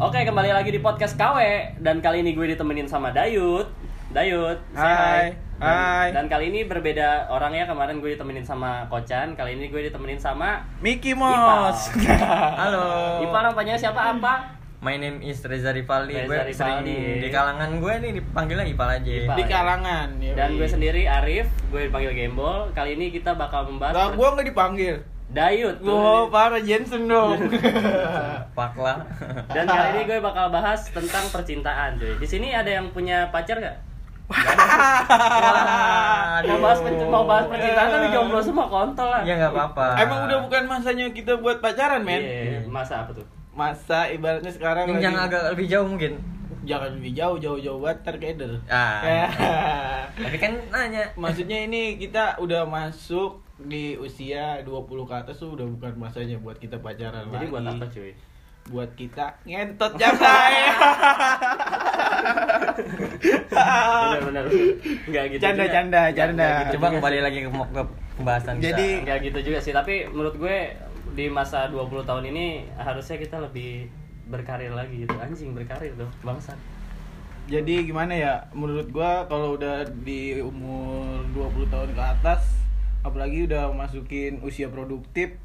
Oke, kembali lagi di podcast KW dan kali ini gue ditemenin sama Dayut. Dayut, say Hai. Dan, Hai. dan kali ini berbeda orangnya. Kemarin gue ditemenin sama Kocan, kali ini gue ditemenin sama Mickey Mouse. Halo. Ipa orang panjangnya siapa? Apa? My name is Reza Rivaldi. Reza gue sering Rivaldi. di kalangan gue nih dipanggilnya Ipal aja. Ipal. Di kalangan. yoi. Dan gue sendiri Arif, gue dipanggil Gembol. Kali ini kita bakal membahas Lah, per- gua nggak dipanggil. Dayut. Gua para Jensen dong. Pak lah. Dan kali ini gue bakal bahas tentang percintaan, cuy. Di sini ada yang punya pacar nggak? Mau bahas pen- mau bahas percintaan tapi jomblo semua kontol lah. Ya nggak apa-apa. Emang udah bukan masanya kita buat pacaran, men? Iya, masa apa tuh? Masa ibaratnya sekarang Yang lagi- jangan agak lebih jauh mungkin. jangan lebih jauh, jauh-jauh banget ntar keder. Ah. Tapi kan nanya. Maksudnya ini kita udah masuk di usia 20 ke atas tuh udah bukan masanya buat kita pacaran Jadi lagi. buat apa, cuy? Buat kita ngentot jangan. Bener bener. Enggak gitu. Canda, juga. canda, canda. gitu Coba juga kembali sih. lagi ke, ke pembahasan kita. Jadi- Nggak gitu juga sih, tapi menurut gue di masa 20 tahun ini harusnya kita lebih berkarir lagi gitu. Anjing berkarir tuh, bangsat. Jadi gimana ya? Menurut gua kalau udah di umur 20 tahun ke atas, apalagi udah masukin usia produktif,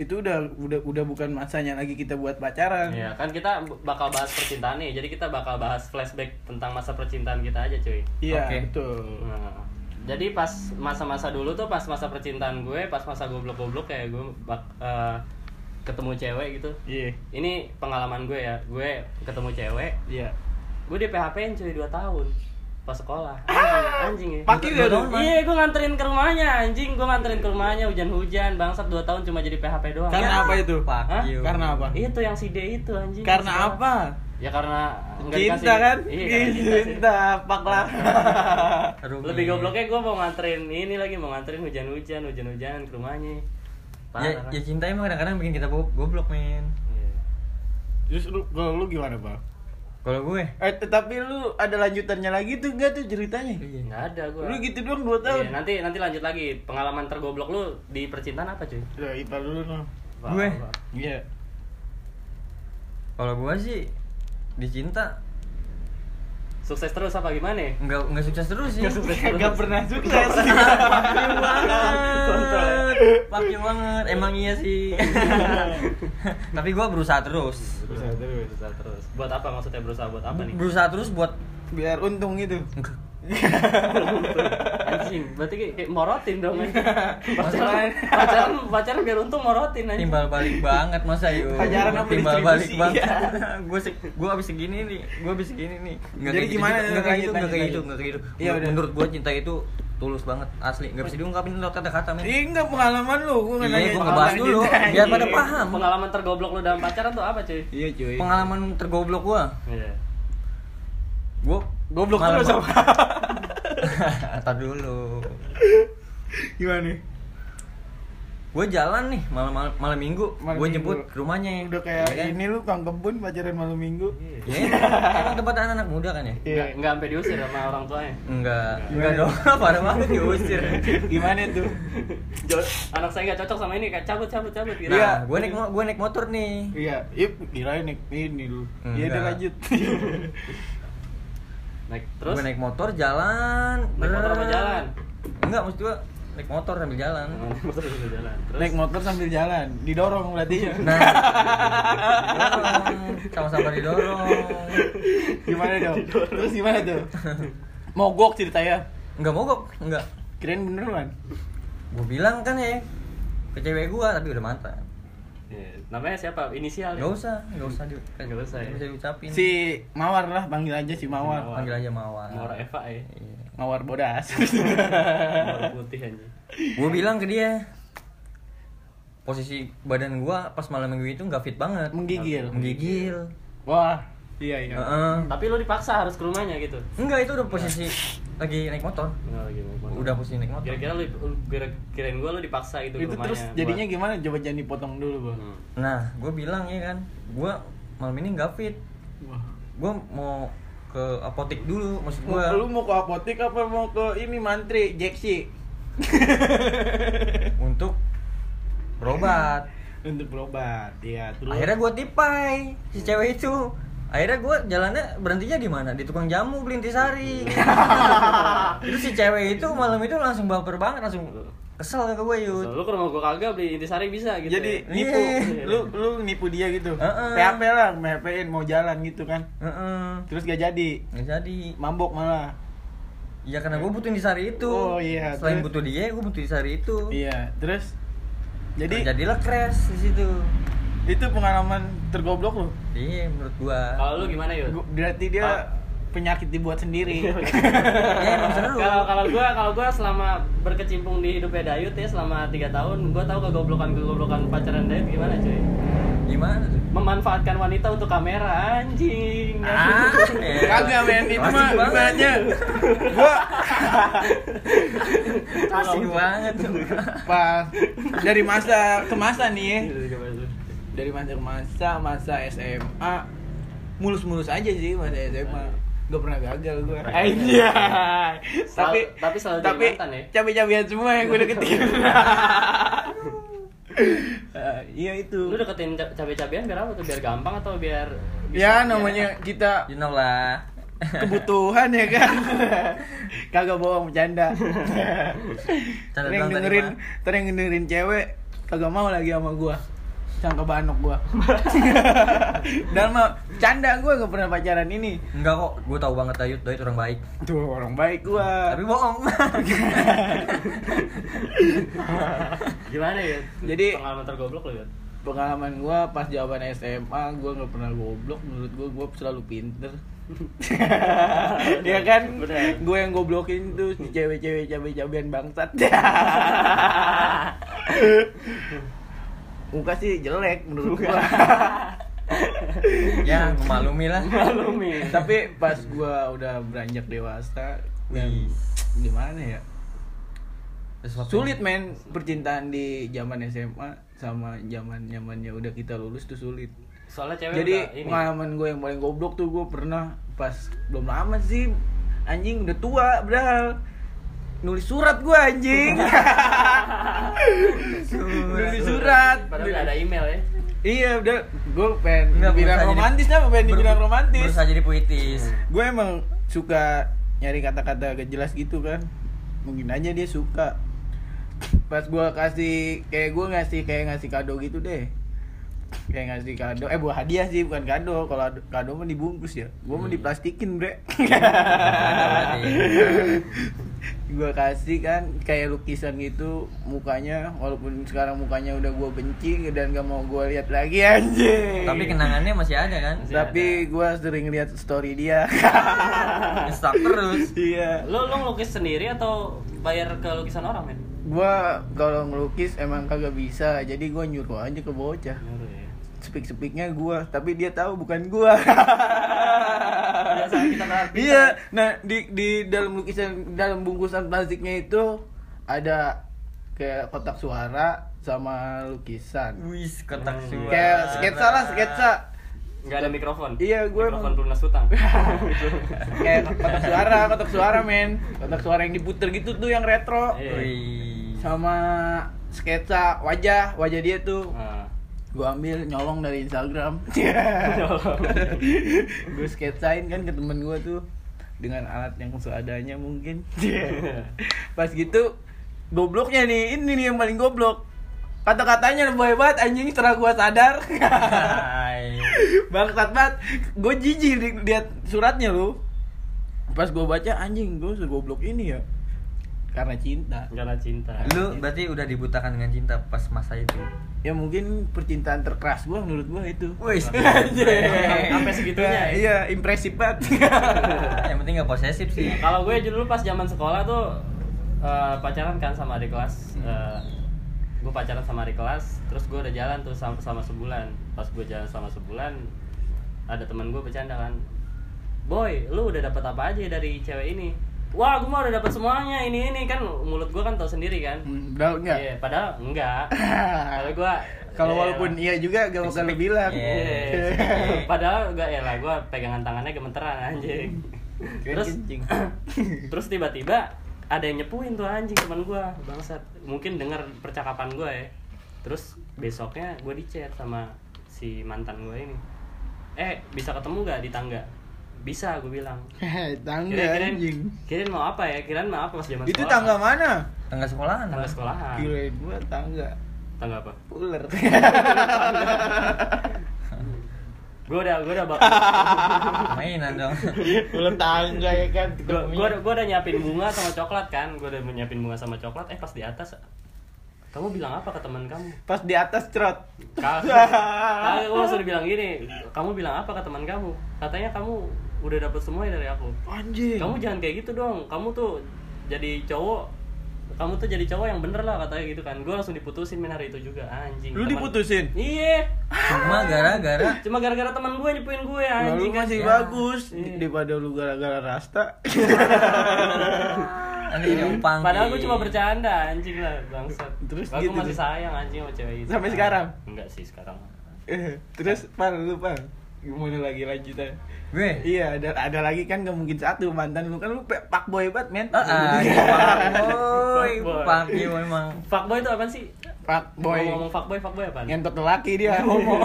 itu udah udah udah bukan masanya lagi kita buat pacaran. Iya, kan kita bakal bahas percintaan nih. Jadi kita bakal bahas flashback tentang masa percintaan kita aja, cuy. Iya, Oke. betul. Nah, jadi pas masa-masa dulu tuh pas masa percintaan gue, pas masa goblok-goblok kayak gue bak, eh, ketemu cewek gitu. Iya. Ini pengalaman gue ya. Gue ketemu cewek, Iya. gue di PHP-in cuy 2 tahun pas sekolah. Anjing, anjing ya. Pakai gak dong? Iya, gue nganterin ke rumahnya, anjing. Gue nganterin ke rumahnya hujan-hujan, bangsat 2 tahun cuma jadi PHP doang. Karena apa itu? You. Karena apa? Itu yang si D itu anjing. Karena Sekolah. apa? Ya karena Cinta dikasih- kan? Iya, karena cinta pak lah. Lebih gobloknya gue mau nganterin ini lagi mau nganterin hujan-hujan, hujan-hujanan ke rumahnya. Parah Ya, kan? ya cinta emang kadang-kadang bikin kita go- goblok, men. Iya. Terus lu kalau lu gimana, Bang? Kalau gue, Eh, tapi lu ada lanjutannya lagi tuh enggak tuh ceritanya? iya. Nggak ada gue. Lu gitu doang 2 tahun. Iya, nanti nanti lanjut lagi. Pengalaman tergoblok lu di percintaan apa cuy? Ya, ipal dulu no. Gue? Iya. Kalau gue sih dicinta Sukses terus apa gimana? ya? nggak nggak sukses terus sih. Nggak sukses terus. Enggak pernah sukses. You banget. You banget. Emang iya sih. Tapi gua berusaha terus. Berusaha terus. Berusaha terus. Buat apa maksudnya berusaha buat apa nih? Berusaha terus buat Biar untung gitu. Anjing, berarti kayak, kayak morotin dong kan. Pacaran, pacaran, pacaran biar untung morotin anjing. timbal balik banget masa yuk. Pacaran apa timbal balik banget. Iya. gua se gua abis segini nih, gua abis segini nih. Nggak Jadi kayak gitu gimana? Nggak kayak gitu, Lanjut, nggak kayak gitu, nggak kayak gitu. Iya, udah. Menurut gua cinta itu tulus banget, asli. Nggak bisa diungkapin lewat kata-kata men. Ih, enggak pengalaman lu, gua nggak Iya, nanya gua ngebahas dulu, biar pada paham. Pengalaman tergoblok lu dalam pacaran tuh apa cuy? Iya, cuy. Pengalaman tergoblok gua. Iya. Gua Goblok terus sama. Ntar dulu. Gimana? Gue jalan nih malam malam, malam minggu, gue jemput ke rumahnya. Udah kayak Iya kan? ini lu kang kebun pacaran malam minggu. Ya, emang tempat anak-anak muda kan ya? Iya. Enggak enggak sampai diusir sama orang tuanya. Enggak, enggak dong, parah banget diusir. Gimana tuh? Anak saya nggak cocok sama ini, kayak cabut cabut cabut gitu. Iya. Nah, gue naik gue naik motor nih. Iya, ip, kirain nih ini lu. Iya, udah lanjut. Naik terus. Gue naik motor jalan. Naik motor apa jalan? Enggak, maksud gue naik motor sambil jalan. Naik motor sambil jalan. Terus. Naik motor sambil jalan, didorong berarti. Nah, didorong, sama-sama didorong. gimana dong? Terus gimana tuh? Mogok ceritanya. Enggak mogok, enggak. Kirain beneran. Gue bilang kan ya ke cewek gue tapi udah mantan. Namanya siapa? Inisial ya? Gak usah, gak usah di, Nggak usah ya? nggak usah diucapin. Si Mawar lah, panggil aja si Mawar. Mawar. panggil aja Mawar. Mawar Eva ya. Iya. Mawar bodas. Mawar putih aja. gue bilang ke dia posisi badan gua pas malam minggu itu nggak fit banget Menggigil. menggigil Wah, iya iya. Heeh. Tapi lu dipaksa harus ke rumahnya gitu. enggak itu udah posisi lagi naik motor Enggak lagi naik motor. udah posisi naik motor Kira-kira lu, lu kira- kirain gua lu dipaksa gitu ke Itu rumahnya. terus jadinya gimana? Coba jangan dipotong dulu, Bang. Hmm. nah gue bilang ya kan gua malam ini nggak fit Wah. gua mau ke apotek dulu maksud gua lu mau ke apotek apa mau ke ini mantri Jeksi untuk berobat untuk berobat ya terus akhirnya gua tipai si cewek itu akhirnya gue jalannya berhentinya di mana di tukang jamu beli intisari itu si cewek itu malam itu langsung baper banget langsung kesel ke gue yud lu ke rumah gua kagak beli intisari bisa gitu. Jadi ya. nipu, Iya. lu lu nipu dia gitu. Heeh. PHP lah, PHP-in mau jalan gitu kan. Heeh. Terus gak jadi, nggak jadi mabok malah. ya karena gue butuh intisari itu Oh, iya. selain Terus- butuh dia gue butuh intisari itu Iya, terus jadi jadilah crash di situ itu pengalaman tergoblok lu. iya menurut gua Kalau lu gimana? Gu- Berarti dia Ah. penyakit dibuat sendiri. ya emang seru Kalau kalau gua kalau gua selama berkecimpung di hidupnya Dayut ya selama tiga tahun, gua tahu kegoblokan kegoblokan pacaran Dayut gimana cuy. gimana tuh Memanfaatkan wanita untuk kamera anjing. ah ya. Kagak men, itu mah banget. ibaratnya gua Klasik banget tuh pas dari masa ke masa nih ya. Dari masa ke masa, masa SMA mulus-mulus aja sih masa SMA. Gak pernah gagal gua. Iya. tapi tapi selalu tapi mantan ya? cabe-cabean semua yang gue deketin. Eh, iya itu. Lu deketin ca- cabe-cabean biar apa tuh? Biar gampang atau biar Ya namanya kita you know lah kebutuhan ya kan kagak bohong bercanda Canda Terus dengerin terus yang dengerin cewek kagak mau lagi sama gua sangka banok gua. Dan mah canda gua gak pernah pacaran ini. Enggak kok gue tahu banget Dayut Dayut orang baik. Tuh orang baik gua. Tapi bohong. Gimana ya? Jadi- pengalaman tergoblok lu ya? pengalaman gua pas jawaban SMA gua nggak pernah goblok. Menurut gua gua selalu pinter. Ya kan? Gue yang goblokin tuh si cewek-cewek cabe-cabean bangsat muka sih jelek menurut gua ya memaklumi lah Malumi. tapi pas gua udah beranjak dewasa dan Wih. gimana ya Sesuatu sulit men percintaan di zaman SMA sama zaman zamannya udah kita lulus tuh sulit Soalnya cewek jadi udah ini. pengalaman gue yang paling goblok tuh gue pernah pas belum lama sih anjing udah tua padahal nulis surat gue anjing. Nulis surat. Padahal udah ada email ya. iya udah. Gue pengen Enggak, dibilang berusaha jadi- romantis apa pengen ber- dibilang romantis? berusaha jadi puitis. Gue emang suka nyari kata-kata gak jelas gitu kan. Mungkin aja dia suka. Pas gue kasih kayak gue ngasih kayak ngasih kado gitu deh. Kayak ngasih kado. Eh buah hadiah sih bukan kado. Kalau ad- kado mah dibungkus ya. Gue mau Hmm. diplastikin bre. gue kasih kan kayak lukisan gitu mukanya walaupun sekarang mukanya udah gue benci dan gak mau gue lihat lagi anjing. Tapi kenangannya masih ada kan? Masih tapi gue sering lihat story dia. Stuck terus. Iya. Lu lu ngelukis sendiri atau bayar ke lukisan orang, men? gua kalau ngelukis emang kagak bisa jadi gua nyuruh aja ke bocah. Nyuruh ya. Speak speaknya gua tapi dia tahu bukan gua Biasa kita berarti. iya nah di di dalam lukisan dalam bungkusan plastiknya itu ada kayak kotak suara sama lukisan wis kotak Hmm. suara kayak sketsa lah sketsa Enggak ada mikrofon. Iya, gua mikrofon emang- pelunas utang. kayak kotak suara kotak suara men kotak suara yang diputer gitu tuh yang retro Iya. Wih. sama sketsa wajah wajah dia tuh Nah. Gua ambil nyolong dari Instagram. Gue sketsain kan ke temen gua tuh dengan alat yang seadanya mungkin. Pas gitu gobloknya nih ini nih yang paling goblok. Kata-katanya lebih hebat anjing setelah gua sadar. Bangsat banget. Gue jijik li- lihat suratnya lu. Pas gua baca anjing gue segoblok ini ya karena cinta Karena cinta. lu berarti udah dibutakan dengan cinta pas masa itu ya mungkin percintaan terkeras gua menurut gua itu Wis. Sampai segitunya ya? iya impresif banget yang penting gak posesif sih Kalau gue dulu pas zaman sekolah tuh eh, pacaran kan sama adik kelas. gue pacaran sama adik kelas, terus gue udah jalan tuh sama, sama sebulan. Pas gue jalan sama sebulan, ada teman gue bercanda kan, boy, lu udah dapat apa aja dari cewek ini? Wah, gue mah udah dapat semuanya ini ini kan mulut gue kan tau sendiri kan. Hmm, Padahal enggak. Iya, padahal enggak. Kalau gue Kalau walaupun iya juga gak bakal lu bilang. Iya. Padahal gak ya lah, gue pegangan tangannya gemeteran anjing. Terus terus tiba-tiba ada yang nyepuin tuh anjing teman gue bangsat mungkin dengar percakapan gue ya terus besoknya gue di chat sama si mantan gue ini eh bisa ketemu gak di tangga bisa gue bilang tangga kirain anjing. kirain mau apa ya kirain mau apa pas zaman Itu sekolah. tangga mana? tangga sekolahan tangga sekolahan Kirain gua tangga. tangga apa Ular. gue udah gue udah bak mainan dong Ular tangga ya kan. gue gue udah gue udah nyiapin bunga sama coklat kan gue udah nyiapin bunga sama coklat eh pas di atas kamu bilang apa ke teman kamu Pas di atas cerot. Kagak gue langsung bilang gini kamu bilang apa ke teman kamu katanya kamu udah dapet semuanya dari aku Anjing. kamu jangan kayak gitu dong kamu tuh jadi cowok kamu tuh jadi cowok yang bener lah katanya gitu kan gue langsung diputusin men hari itu juga anjing Lu Teman- diputusin? iya cuma gara-gara cuma gara-gara teman gue nyepuin gue anjing kan masih ya. bagus Iya. daripada lu gara-gara rasta. nyumpang padahal gue cuma bercanda anjing lah bangsat Terus aku gitu masih sayang anjing sama cewek itu Sampai sekarang? enggak sih sekarang Eh, Terus pan lu pan. Gimana lagi lanjutan? gue Iya, ada ada lagi kan gak mungkin satu mantan lu kan lu pak boy banget, men. ah ah, fuckboy Fuckboy. fuckboy memang. Fuckboy itu apa sih? Pak boy. ngomong fuckboy fuckboy apa? Ngentot lelaki dia. Homo.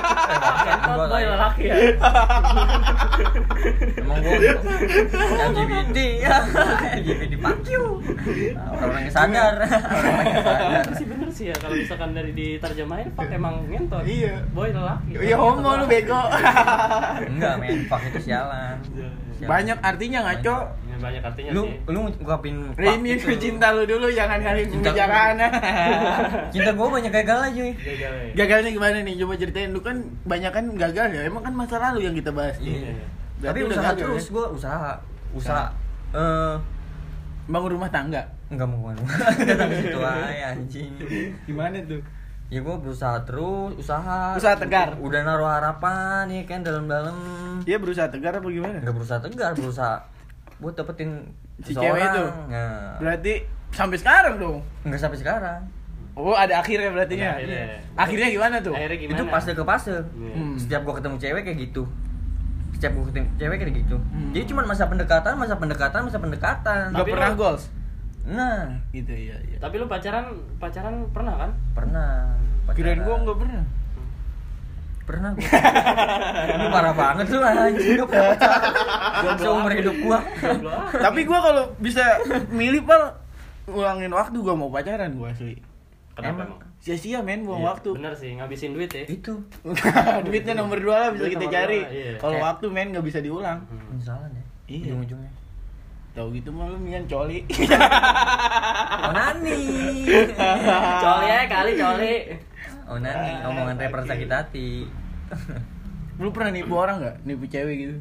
fuckboy lelaki. ya. Emang gue LGBT ya. LGBT fuck you. Orang yang sadar. Orang yang sadar sih ya kalau misalkan dari diterjemahin fuck emang ngentot Iya. boy lelaki Iya homo lu bego. enggak men fuck itu sialan Sialan. Banyak artinya ngaco. Ya, banyak artinya lu sih lu ngungkapin Ini itu. cinta lu dulu jangan kali pembicaraan. cinta gue banyak gagal aja cuy gagal ya Gagalnya gimana nih? Coba ceritain lu kan banyak kan gagal ya. Emang kan masa lalu yang kita bahas. Iya. Berarti tapi udah usaha terus ya? gue usaha usaha eh bangun rumah tangga. Enggak mau ke mana datang ke situ aja anjing Gimana tuh? ya gue berusaha terus usaha Usaha tegar. udah naruh harapan nih kan dalam-dalam Dia berusaha tegar apa gimana? nggak berusaha tegar berusaha buat dapetin Si seseorang. cewek itu? Nah, Berarti sampai sekarang dong. nggak sampai sekarang Oh, ada akhirnya berarti ya. Akhirnya. Akhirnya gimana tuh? akhirnya gimana itu fase ke fase Iya. Hmm. setiap gua ketemu cewek kayak gitu setiap gua ketemu cewek kayak gitu Hmm. jadi cuma masa pendekatan masa pendekatan masa pendekatan Gak Tapi pernah goals. Nah Gitu iya iya. tapi lu pacaran pacaran pernah kan pernah Kirain pacaran. gua enggak pernah. pernah gua Lu parah banget lu anjing gak pernah pacaran seumur hidup gua Tapi gua kalau bisa milih pal ngulangin waktu gua mau pacaran gua asli. kenapa Emang? Sia-sia men buang Iya, waktu. bener sih ngabisin duit ya itu Duitnya nomor dua lah bisa Duit kita cari. iya. Kalau waktu men nggak bisa diulang. Hmm. penyesalan ya Iya. ujung-ujungnya Tahu gitu mah lu mendingan coli. oh nani coli ya kali coli oh nani omongan rapper sakit hati lu pernah nipu orang nggak? Nipu cewek gitu.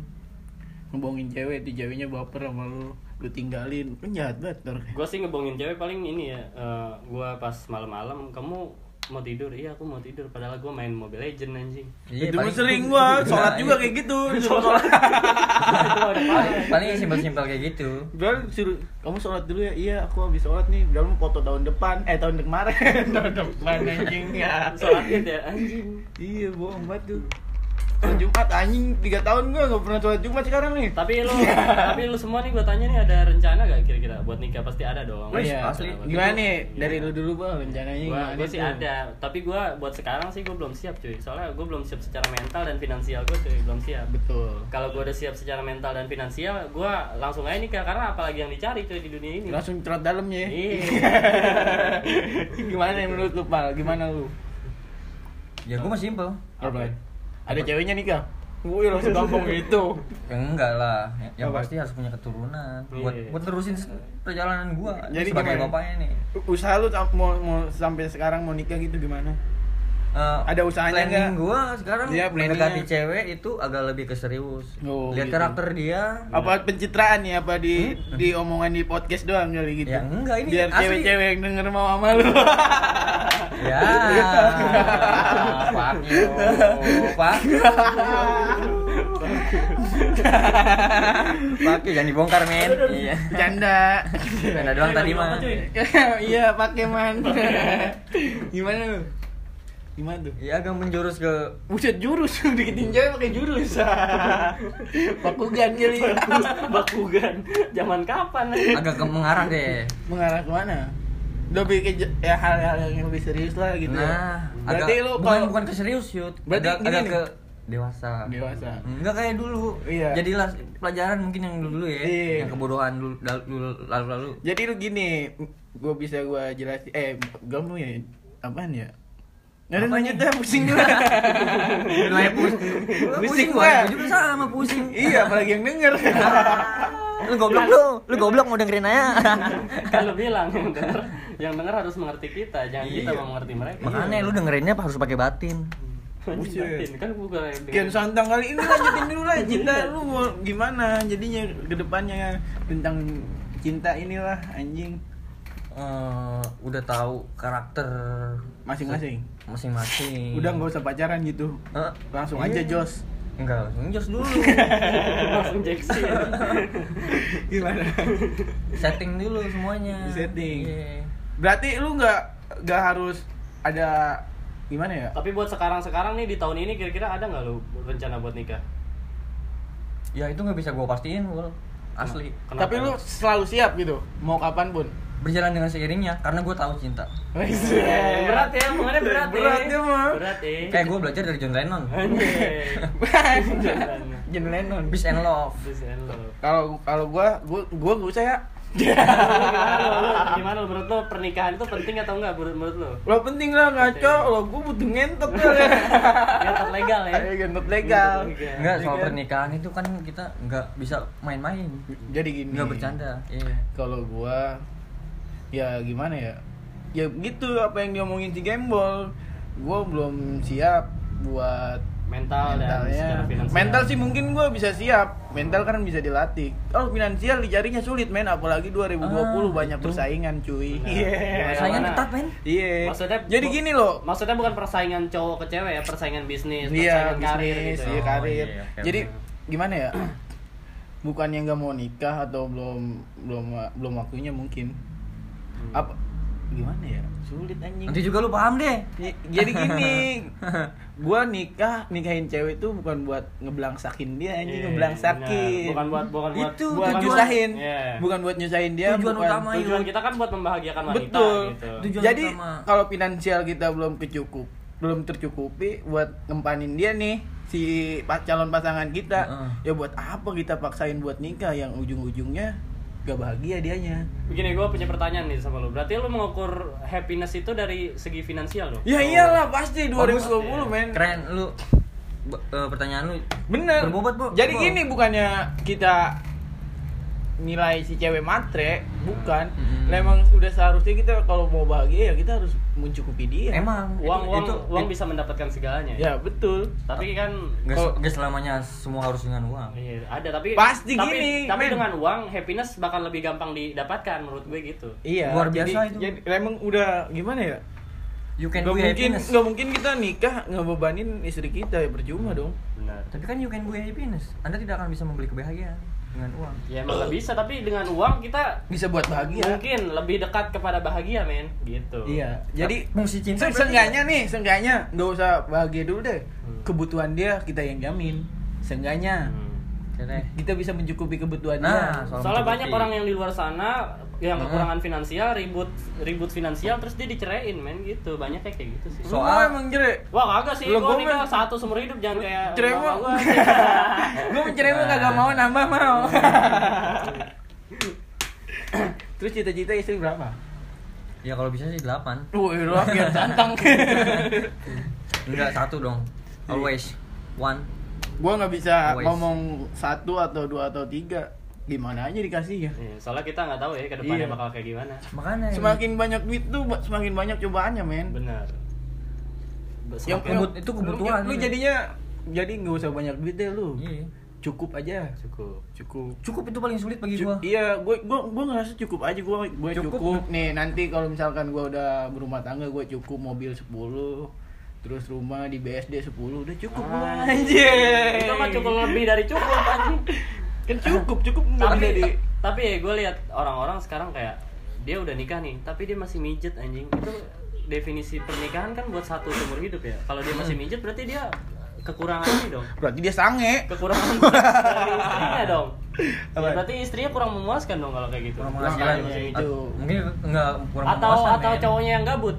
Ngebohongin cewek, di ceweknya baper sama lu, lu tinggalin. Kan jahat banget gue sih ngebongin cewek paling ini ya eh, gua pas malam-malam kamu mau tidur iya aku mau tidur padahal gua main Mobile Legend anjing Iya, itu mah paling- sering gua, sholat juga kayak gitu. Sholat. paling yang simpel-simpel kayak gitu Udah suruh kamu sholat dulu ya. Iya, aku habis sholat nih. Udah mau foto tahun depan. Eh tahun kemarin. tahun depan anjing ya. sholat id ya anjing Iya, bohong banget tuh. Sholat Jumat anjing 3 tahun gua enggak pernah sholat Jumat sekarang nih. tapi lu tapi lu semua nih gue tanya nih ada rencana gak kira-kira buat nikah pasti ada dong Wih, iya. asli. Gimana nih? Iya. Dari lu dulu, Bang, rencananya gua, gimana gua sih tuh? ada tapi gua buat sekarang sih gua belum siap cuy soalnya gua belum siap secara mental dan finansial gua cuy belum siap Betul. kalau gua udah siap secara mental dan finansial gua langsung aja nikah karena apalagi yang dicari cuy di dunia ini Langsung cerot dalamnya ya. iya Gimana menurut lu, Pal? Gimana lu? ya gue mah simpel Apa? Ada ceweknya nikah? Wih, langsung gampang gitu. ya enggak lah yang, yang Apa? pasti harus punya keturunan buat Iya. buat terusin perjalanan gua Jadi sebagai gimana? bapaknya nih Usaha lu mau, mau sampai sekarang mau nikah gitu gimana? Eh, Ada usahanya planning nggak? gua sekarang Iya, planningnya. mendekati cewek itu agak lebih ke serius Oh, lihat gitu. karakter dia Apa pencitraan nih? Apa di di omongan di podcast doang kali gitu? Ya, enggak, ini Biar cewek-cewek yang denger mau sama lu. ya fuck you fuck you fuck you jangan dibongkar men iya Canda. Canda doang tadi mah Iya, pakai man. Gimana lu? Gimana tuh? ya agak menjurus ke Buset jurus, deketin cewek pakai jurus. Pakugan kali. bakugan zaman kapan agak ke mengarah deh Mengarah ke mana? Lebih ke ya hal-hal yang lebih serius lah gitu. nah Berarti agak lu bukan kalau bukan ke serius yud Berarti agak, agak ke dewasa. Dewasa. Enggak kayak dulu. Iya. Jadilah pelajaran mungkin yang dulu-dulu ya, Iya. yang kebodohan dulu dulu lalu-lalu. Jadi lu gini, gue bisa gue jelasin. Eh, kamu ya apaan ya? Ada Apa lanjut dah pusing gue. Lu aja pusing. Pusing. Gua juga sama pusing. iya, apalagi yang denger. lu goblok lu. Lu goblok mau dengerin aja. kan lu bilang yang denger yang denger harus mengerti kita jangan kita Iya. mau mengerti mereka Makanya lu dengerinnya harus pakai batin. Buset. batin. kan bukan yang Kian santang kali ini lanjutin dulu lah cinta lu mau gimana jadinya ke depannya tentang cinta inilah anjing Eh, udah tahu karakter masing-masing. masing-masing. Udah nggak usah pacaran gitu. Eh, Langsung iya. aja jos. Enggak, langsung jos dulu. langsung jeksi Gimana? Setting dulu semuanya. Di setting. Iya. Berarti lu nggak nggak harus ada gimana ya? tapi buat sekarang sekarang nih di tahun ini kira-kira ada nggak lu rencana buat nikah Ya itu nggak bisa gua pastiin, Wul. Asli. Kenapa? Tapi lu selalu siap gitu, mau kapan pun. Berjalan dengan seiringnya karena gua tahu cinta. Berat ya omongannya berat, Berat ya dia mah. berat ya Kayak gua belajar dari John Lennon. John Lennon. Peace and love. Peace and love. Kalau kalau gua gua gua gak usah ya. gimana lu menurut lu pernikahan itu penting atau enggak menurut, menurut lu? Lo penting lah ngaco, lo gua butuh ngentot lah. Ngentot legal ya. Ayo ngentot legal. Enggak, soal Iya pernikahan itu kan kita nggak bisa main-main. Jadi gini. Nggak bercanda. Iya. Kalau gua ya gimana ya? Ya gitu apa yang diomongin si Gembol. Gua belum siap buat Mental dan mentalnya. secara finansial. Mental sih mungkin gua bisa siap. Mental kan bisa dilatih. Kalau finansial dicarinya sulit men, apalagi 2020 Ah, banyak itu. persaingan cuy. Iya. Gimana? Saingan ketat, men. Iya. Maksudnya Jadi gini loh. Maksudnya bukan persaingan cowok ke cewek ya, persaingan bisnis, Iya, persaingan karir bisnis, gitu. iya Oh, karir. iya, oke, Jadi gimana ya? Bukannya nggak mau nikah atau belum belum belum waktunya mungkin. Hmm. Apa gimana ya? Sulit anjing. Nanti juga lu paham deh. Jadi gini, gua nikah nikahin cewek itu bukan buat ngeblangsakin dia anjing, Iya, ngeblangsakin. Bukan buat bukan buat Itu buat tujuan- nyusahin. Iya. Bukan buat nyusahin dia, Tujuan bukan. utama tujuan kita kan buat membahagiakan wanita Betul. gitu. Tujuan Jadi kalau finansial kita belum kecukup, belum tercukupi buat ngempanin dia nih si calon pasangan kita, Heeh. ya buat apa kita paksain buat nikah yang ujung-ujungnya gak bahagia dianya. Begini gue punya pertanyaan nih sama lu. Berarti lu mengukur happiness itu dari segi finansial loh? Ya iyalah pasti Bagus, 2020 men. Keren lu. B- eh, pertanyaan lu Bener. Berbobot, Bu. Jadi gini bukannya kita nilai si cewek matre, bukan. Lah emang udah seharusnya kita kalau mau bahagia ya kita harus mencukupi dia. Emang Uang itu, uang itu, uang itu- bisa mendapatkan segalanya. Ya betul. Tapi kan nggak Kalau- selamanya semua harus dengan uang. Iya, ada tapi Pasti tapi, gini, tapi men. dengan uang happiness bakal lebih gampang didapatkan menurut gue gitu. Iya. Luar jadi, biasa itu. Jadi emang udah gimana ya? You can Gak be mungkin, happiness. nggak mungkin kita nikah ngebebanin istri kita ya percuma dong. Benar. Tapi kan you can be happiness. Anda tidak akan bisa membeli kebahagiaan dengan uang. Ya emang nggak bisa tapi dengan uang kita Bisa buat bahagia. mungkin lebih dekat kepada bahagia men gitu. Iya. Jadi Fungsi cinta se- seenggaknya nih, seenggaknya nggak usah bahagia dulu deh. Hmm. Kebutuhan dia kita yang jamin. Seenggaknya Hmm. Kita bisa mencukupi kebutuhan Nah, soal Soalnya mencukupi. banyak orang yang di luar sana yang Hmm. kekurangan finansial ribut ribut finansial terus dia diceraiin men gitu banyak kayak gitu sih. Lu Soal- emang. Wah kagak sih, Lu gua nikah satu seumur hidup jangan kayak Cerai gua. Gue mencerai mah kagak mau nambah mau. Terus cita-cita istri berapa? Ya kalau bisa sih 8. Wih, lu yang santang. Enggak satu dong. Always one. Gua nggak bisa Always. ngomong satu atau dua atau tiga. Gimana aja dikasih ya. Iya, soalnya kita nggak tahu ya ke depannya Iya. bakal kayak gimana. Makanya Semakin banyak duit tuh semakin banyak cobaannya, men. Benar. Yang kebut- itu kebutuhan. Lu, lu jadinya jadi nggak usah banyak duit deh lu. Iya. Cukup aja. cukup. Cukup. Cukup itu paling sulit bagi gua. iya, gue gue gue ngerasa cukup aja gue gue Cukup. cukup. Nih nanti kalau misalkan gue udah berumah tangga gue cukup mobil 10 terus rumah di BSD 10 udah cukup Ah. anjir. Itu mah cukup lebih dari cukup anjing. Kan cukup, cukup tapi nggak jadi. tapi ya gue lihat orang-orang sekarang kayak dia udah nikah nih tapi dia masih mijet anjing itu definisi pernikahan kan buat satu seumur hidup ya kalau dia masih mijet berarti dia kekurangan ini dong Berarti dia sange. kekurangan dari istrinya dong Ya, berarti istrinya kurang memuaskan dong kalau kayak gitu Kurang kaya At- itu. Mungkin enggak kurang atau memuaskan, atau men. cowoknya yang gabut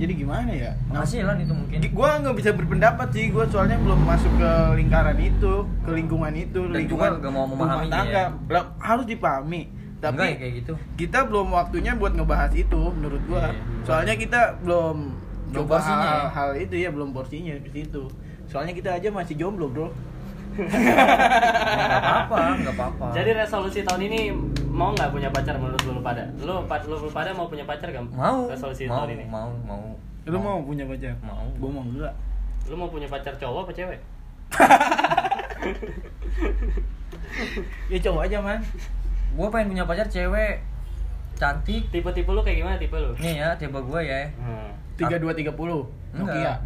jadi gimana ya? Penghasilan itu mungkin. Gue nggak bisa berpendapat sih gue soalnya belum masuk ke lingkaran itu ke lingkungan itu Dan lingkungan juga nggak mau memahami rumah tangga. Ya. Harus dipahami. Tapi Enggak ya kayak gitu. kita belum waktunya buat ngebahas itu menurut gua. Iya. soalnya kita belum Belum coba hal, ya? hal itu ya belum porsinya ke situ. Soalnya kita aja masih jomblo bro. Ya, nggak apa-apa nggak apa-apa Jadi resolusi tahun ini mau nggak punya pacar menurut lu pada? Lu, lu, lu pada mau punya pacar gak? mau Resolusi mau tahun ini. mau mau lu mau punya pacar Mau. gua mau enggak Lu mau punya pacar cowok apa cewek? ya coba aja man gue pengen punya pacar cewek cantik. Tipe-tipe lu kayak gimana tipe lu? nih ya tipe gue ya. Hmm. tiga dua tiga puluh Nokia. enggak,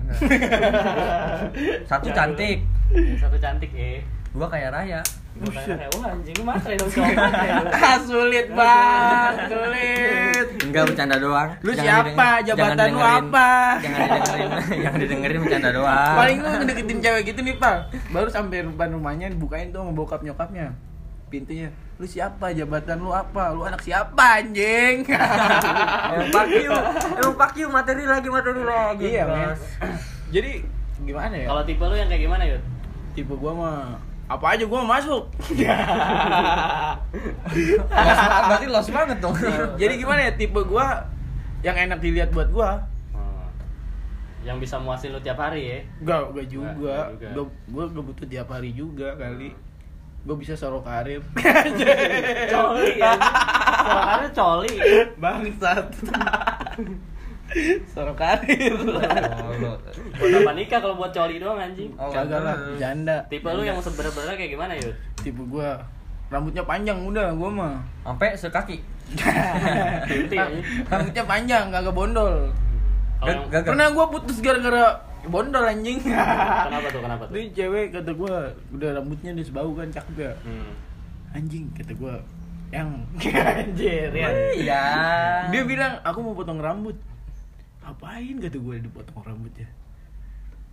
satu cantik. Satu cantik eh. dua kayak raya. Gua kayak, wah anjing lu matre dong ah sulit bang. sulit. Enggak bercanda doang. Lu Jangan siapa? Jabatan jangan lu apa? jangan didengerin. Jangan didengerin bercanda doang. Paling lu ngedeketin cewek gitu nih pak. Baru sampai depan rumahnya dibukain tuh sama bokap nyokapnya pintunya lu siapa jabatan lu apa lu anak siapa anjing emang pak you emang pak you materi lagi materi lagi iya men Bos. jadi gimana ya Kalau tipe lu yang kayak gimana yud? tipe gua mah apa aja gua masuk berarti los banget dong jadi gimana ya tipe gua yang enak dilihat buat gua Hmm. Yang bisa muasin lu tiap hari ya? Gak, gak juga. Nggak juga. Gua, gua gak butuh tiap hari juga kali. Gua bisa solo karir. Coli ya. Soalnya coli. Bangsat. solo karir. Apa nikah kalau buat coli doang anjing? Oh, Kagak lah, janda. Tipe lu yang sebenarnya kayak gimana yud? Tipe gua rambutnya panjang udah gua mah. sampai sekaki ya. rambutnya panjang, kagak bondol. Gak- Pernah gua putus gara-gara bondol anjing. Kenapa tuh? Kenapa tuh? Ini cewek kata gua udah rambutnya dia sebau kan cakep ya. Hmm. Anjing kata gua yang anjir ya. iya Dia bilang aku mau potong rambut. Apain kata gue dipotong rambutnya?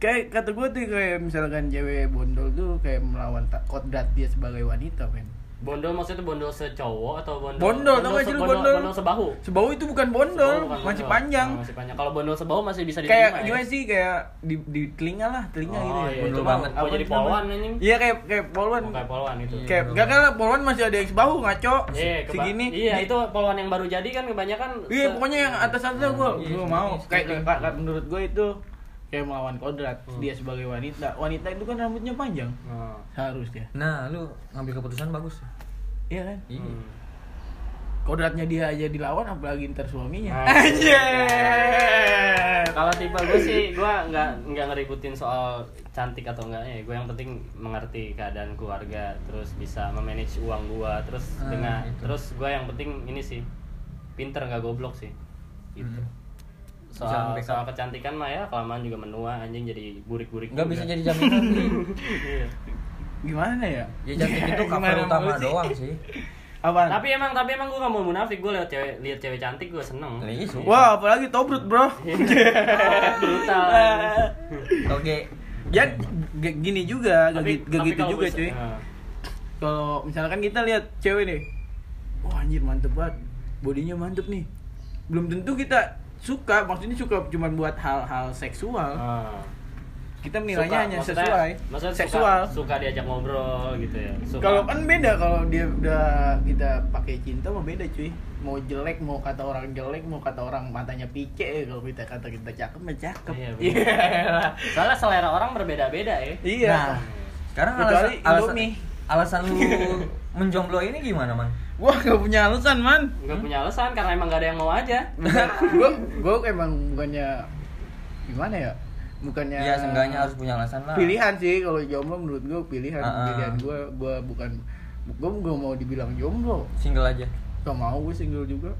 Kayak kata gue tuh kayak misalkan cewek bondol tuh kayak melawan tak kodrat dia sebagai wanita men. Bondol maksudnya bondol secowok atau bondol? Bondol, tau gak sih se- bondol, bondol? bondol sebahu. Sebahu itu bukan bondol, bukan masih bondol. panjang. Oh, masih panjang. Kalau bondol sebahu masih bisa diterima. Kayak ya? gimana sih kayak di, di telinga lah, telinga Oh, gitu ya. iya, Bondol itu banget. Mau jadi polwan anjing. Iya kayak kayak polwan. Oh, kayak polwan itu. Iya. Kayak bondol gak kan polwan masih ada yang sebahu ngaco. Iya, keba- Segini. Iya, itu polwan yang baru jadi kan kebanyakan Iya, se- pokoknya yang atas atas gue, Iya, gue mau. segini, Kayak segini. kayak- menurut gue itu kayak melawan kodrat Hmm. dia sebagai wanita. Wanita itu kan rambutnya panjang, Nah. seharusnya. nah lu ngambil keputusan bagus Iya kan? iya Hmm. Kodratnya dia aja dilawan, apalagi ntar suaminya. Nah. Anjir. Kalau tipe gue sih, gue nggak nggak ngeributin soal cantik atau enggaknya. Gue yang penting mengerti keadaan keluarga, terus bisa memanage uang gue, terus Ah, dengan itu. terus gue yang penting ini sih pinter nggak goblok sih. Gitu. Hmm. Bisa Soal, soal kecantikan mah ya kelamaan juga menua anjing jadi burik-burik. nggak bisa jadi jaminan. Iya. Gimana ya? ya cantik itu cover Gimana utama doang sih Apaan? Tapi emang tapi emang gue gak mau munafik gue lihat cewek lihat cewek cantik gue seneng. Iya. Wah, apalagi tobrut, Bro. Brutal. oke Ya gini juga, gak, Tapi- gi- gak tapi gitu kalau juga, cuy. Nah. Kalau misalkan kita lihat cewek nih. Wah, anjir mantep banget. Bodinya mantep nih. Belum tentu kita suka, maksudnya suka cuma buat hal-hal seksual. Ah. Kita menilainya Suka, hanya maksudnya- sesuai maksudnya seksual. Suka, suka diajak ngobrol gitu ya. Suka. Kalau kan beda kalau dia udah kita pakai cinta mah beda cuy. Mau jelek, mau kata orang jelek, mau kata orang matanya pice, kalau kita kata kita cakep mah cakep. Iya, bener. soalnya selera orang berbeda-beda ya. Iya. nah sekarang alasan alasan, alasan lu menjomblo ini gimana man Gua gak punya alasan, man. Gak punya alasan karena emang gak ada yang mau aja. gue gue emang bukannya gimana ya bukannya Iya, seenggaknya harus punya alasan lah. pilihan sih kalau jomblo menurut gue pilihan ah. pilihan gue gue bukan gue gak mau dibilang jomblo Single aja. gak mau gue single juga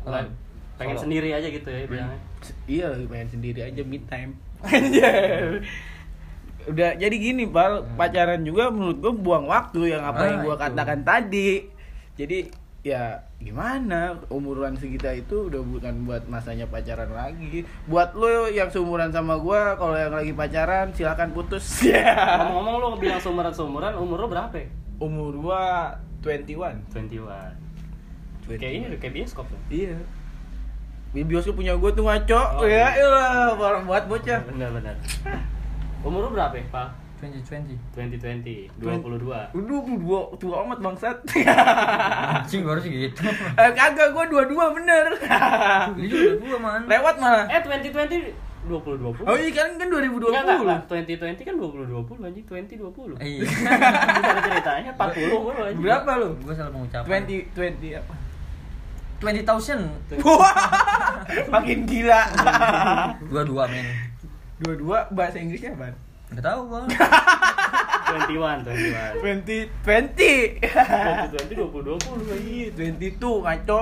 Kalau- Pengen kalau- sendiri aja gitu ya bilangnya. iya pengen sendiri aja me time Anjir. udah jadi gini pal pacaran juga menurut gue buang waktu yang apa Ah, yang gue katakan tadi jadi ya gimana umuran segitu itu udah bukan buat masanya pacaran lagi buat lo yang seumuran sama gue kalau yang lagi pacaran silakan putus ya Ngomong-ngomong lu bilang seumuran-seumuran, umur lu berapa ya? umur gua 21 21. Kayak ini kayak bioskop tuh. iya bioskop punya gue tuh ngaco. Oh, ya, iya. orang buat bocah. benar benar umur lu berapa ya pak 2020 2020 22 Udah, dua tua amat bangsat. anjing baru sih gitu eh, kagak, gue dua-dua bener. lu juga dua man Lewat malah. eh 2020 20 20 Oh iya kan kan 2020. Enggak, enggak, enggak. 2020 kan 20 20 anjing 20 20 iya Bisa ada ceritanya 40 umur lu anjing Berapa lu? gue salah mengucapkan 20 20 apa? 20.000 Wah, makin gila. dua dua men Dua-dua bahasa Inggrisnya apa? Nggak tahu gua 21 21 20 20. 2020 20 20 Iya, 22 ngaco.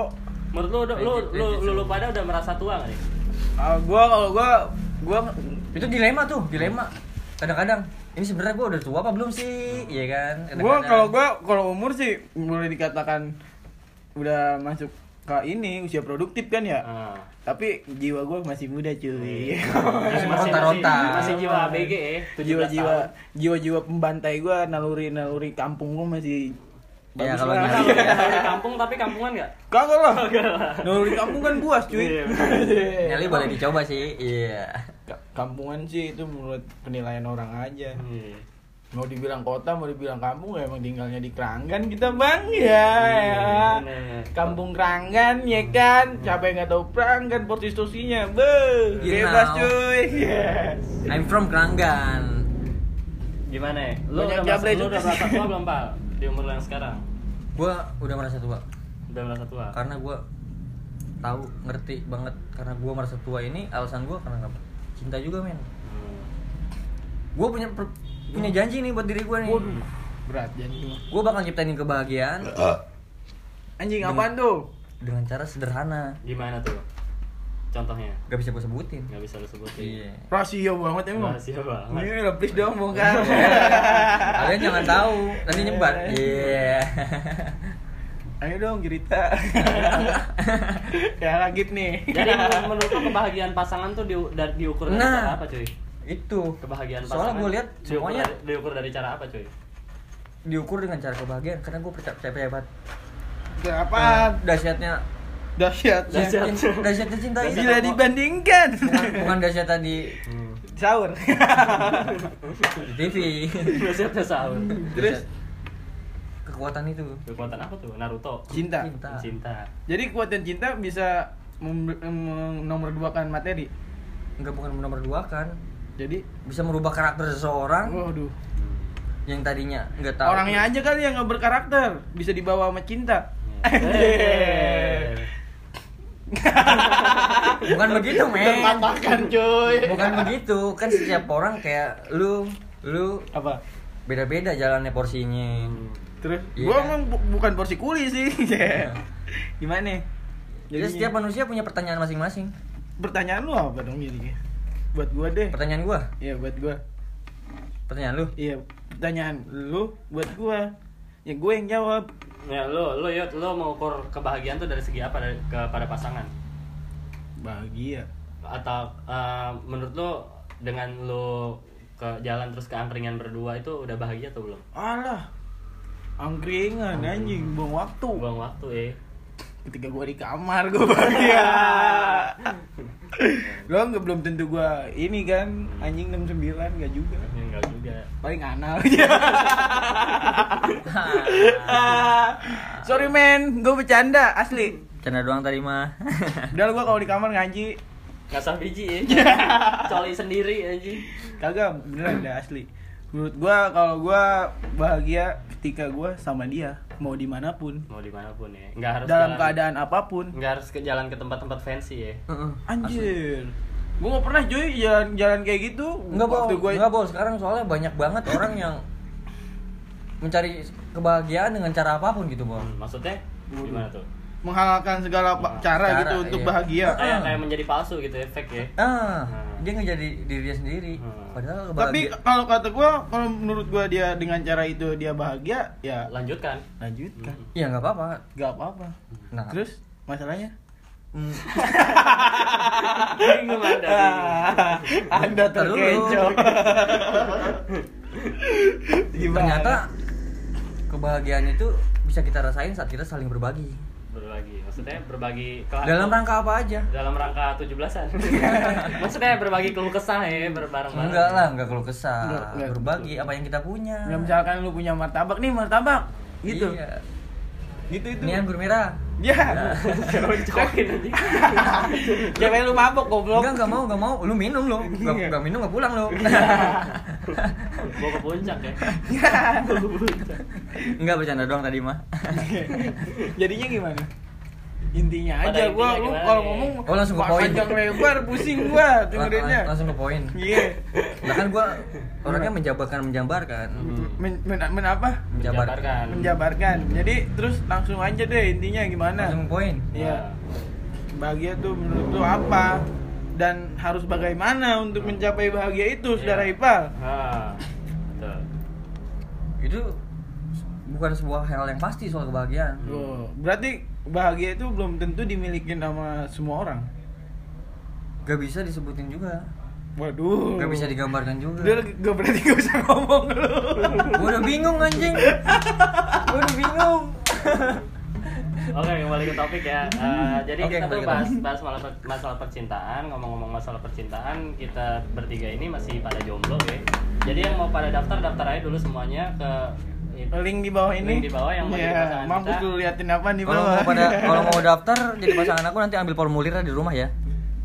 Menurut lu, udah- lu, lu, lu, lu pada udah merasa tua gak nih? Ah, gua kalau gua gua itu dilema tuh dilema kadang-kadang ini sebenarnya gua udah tua apa belum sih iya kan gua Kadang-kadang. kalau gua kalau umur sih boleh dikatakan udah masuk ke ini usia produktif kan ya. Ah. Tapi jiwa gua masih muda cuy. Masih Masih- meronta-ronta. masih- Masih jiwa ABG ya 17 Jiwa-jiwa jiwa-jiwa pembantai gua naluri-naluri kampung gua masih Ya, bagus kalau Kalau dari kampung tapi kampungan gak? Kagak lah. Naluri kampung kan buas cuy. Iya. Nyali boleh dicoba sih iya Ka- Kampungan sih itu menurut penilaian orang aja. Iya. Mau dibilang kota, mau dibilang kampung ya emang tinggalnya di Keranggan kita bang ya. ya. Kampung Keranggan ya kan. Siapa yang nggak tahu Keranggan prostitusinya, be You bebas know. cuy. Yes. I'm from Keranggan Gimana ya? Lu Banyak udah, merasa, lu udah merasa tua belum, Pal? Di umur lu yang sekarang? gua udah merasa tua Udah merasa tua? karena gua tahu ngerti banget karena gua merasa tua ini alasan gua karena apa cinta juga men Hmm. gua punya per- punya janji nih buat diri gua nih Waduh, berat mah. gua bakal nyiptain kebahagiaan Anjing apaan tuh? dengan cara sederhana Gimana tuh? Contohnya? gak bisa gua sebutin Gak bisa lu sebutin iya Rahasia banget emang. Rahasia banget Ini lah please dong bongkar. kalian jangan tahu nanti nyebar iya Ayo dong cerita. ya lagi nih. Jadi menurut, lu kebahagiaan pasangan tuh di, diukur dari Nah. apa cuy? Itu Kebahagiaan Soalnya pasangan gua lihat diukur, semuanya dari, diukur dari cara apa cuy? diukur dengan cara kebahagiaan karena gue percaya percaya banget Kenapa? dahsyatnya Dahsyat. Dahsyat. dahsyatnya cinta ini Bila dibandingkan. bukan, bukan dahsyat tadi Sahur. di TV Maksudnya sahur Terus kekuatan itu Kekuatan apa tuh? Naruto cinta. cinta Cinta Jadi kekuatan cinta bisa mem- mem- nomor duakan materi. nggak bukan nomor dua kan Jadi, bisa merubah karakter seseorang waduh. yang tadinya nggak tahu Orangnya aja kali yang nggak berkarakter, bisa dibawa sama cinta. Eh. bukan begitu men Terpatahkan cuy. bukan begitu kan setiap orang kayak lu lu Apa? beda-beda jalannya porsinya Hmm. Terus, Iya gua kan? emang bu- bukan porsi kuli sih. Gimana? jadi setiap manusia punya pertanyaan masing-masing pertanyaan lu apa dong jadi? Buat gua deh. pertanyaan gua Iya, buat gua. pertanyaan lu Iya, pertanyaan lu buat gua. Ya gue yang jawab. Ya lu, lu yuk, lu mau ukur kebahagiaan tuh dari segi apa dari kepada pasangan? Bahagia. Atau eh, menurut lu dengan lu ke jalan terus ke angkringan berdua itu udah bahagia atau belum? Alah. Angkringan anjing, buang waktu. Buang waktu eh. Ketika gua di kamar gua bahagia. Lo nggak belum tentu gua ini kan anjing 69 enggak juga. Ya, enggak juga. Paling anal aja. Sorry men, gue bercanda asli. canda doang tadi mah Udah gua kalau di kamar ngaji Ngasah biji ya. Coli sendiri aja. kagak beneran dah asli. Menurut gua kalau gua bahagia ketika gua sama dia mau di mana pun Mau di mana pun ya. Enggak harus dalam jalan- keadaan apa pun. Nggak harus ke jalan ke tempat-tempat fancy ya. Heeh. Anjir. Gua gak pernah cuy jalan-jalan kayak gitu. Enggak bol, Waktu gua enggak bol. Sekarang soalnya banyak banget orang yang mencari kebahagiaan dengan cara apa pun gitu bol. Hmm, maksudnya gimana tuh? menghalalkan segala pa- Nah, cara, cara, gitu untuk iya. bahagia. Kayak Ah. kayak menjadi palsu gitu efek ya. Ah, Hmm. Dia nggak jadi diri dia sendiri. Hmm. Padahal Tapi kalau kata gua, kalau menurut gua dia dengan cara itu dia bahagia, ya Lanjutkan. lanjutkan. Hmm. ya nggak apa-apa. Gak apa-apa. Nah, Terus masalahnya? hmm, Bingung Anda. bingung. Anda terkecoh. Ternyata kebahagiaan itu bisa kita rasain saat kita saling berbagi. Berbagi maksudnya berbagi ke Dalam rangka apa aja? dalam rangka 17-an maksudnya berbagi keluh kesah ya berbareng-bareng Enggak lah, enggak kalau kesah. Enggak, enggak. Berbagi apa yang kita punya. Ya misalkan lu punya martabak nih martabak gitu. Iya. Gitu itu. Ini anggur merah. Ya. Jangan dicokokin nanti Jangan lu mabok goblok. Enggak, enggak mau, enggak mau. Lu minum lu. Enggak, Iya. enggak minum enggak pulang lu. bawa ke puncak ya enggak bercanda doang tadi mah. Jadinya gimana? Intinya Pada aja gua lu kalau ngomong Oh, langsung ke poin. panjang lebar pusing gua Lang- dengerinnya. lang- langsung ke poin. Iya. Nah kan gua orangnya menjabarkan menjabarkan. Men, men, men apa? Menjabarkan. Menjabarkan. Jadi terus langsung aja deh intinya gimana? Langsung ke poin. Iya. Bahagia tuh menurut lu apa? Dan harus bagaimana untuk mencapai bahagia itu, saudara Iya. Ipal? ah betul Itu bukan sebuah hal yang pasti soal kebahagiaan. Oh, berarti bahagia itu belum tentu dimiliki sama semua orang. Gak bisa disebutin juga. Waduh. Gak bisa digambarkan juga. Udah, gak berarti gak usah ngomong lu. Gua udah bingung anjing. Gua udah bingung. Oke kembali ke topik ya. Eh, jadi Oke, kita tuh bahas bahas masalah, masalah percintaan. Ngomong-ngomong masalah percintaan, kita bertiga ini masih pada jomblo ya. Jadi yang mau pada daftar daftar aja dulu semuanya ke Link di bawah ini. Link di bawah yang mau jadi Iya, pasangan Mampus kita. lu liatin apa di Kalau bawah. mau pada kalau mau daftar jadi pasangan aku nanti ambil formulirnya di rumah ya.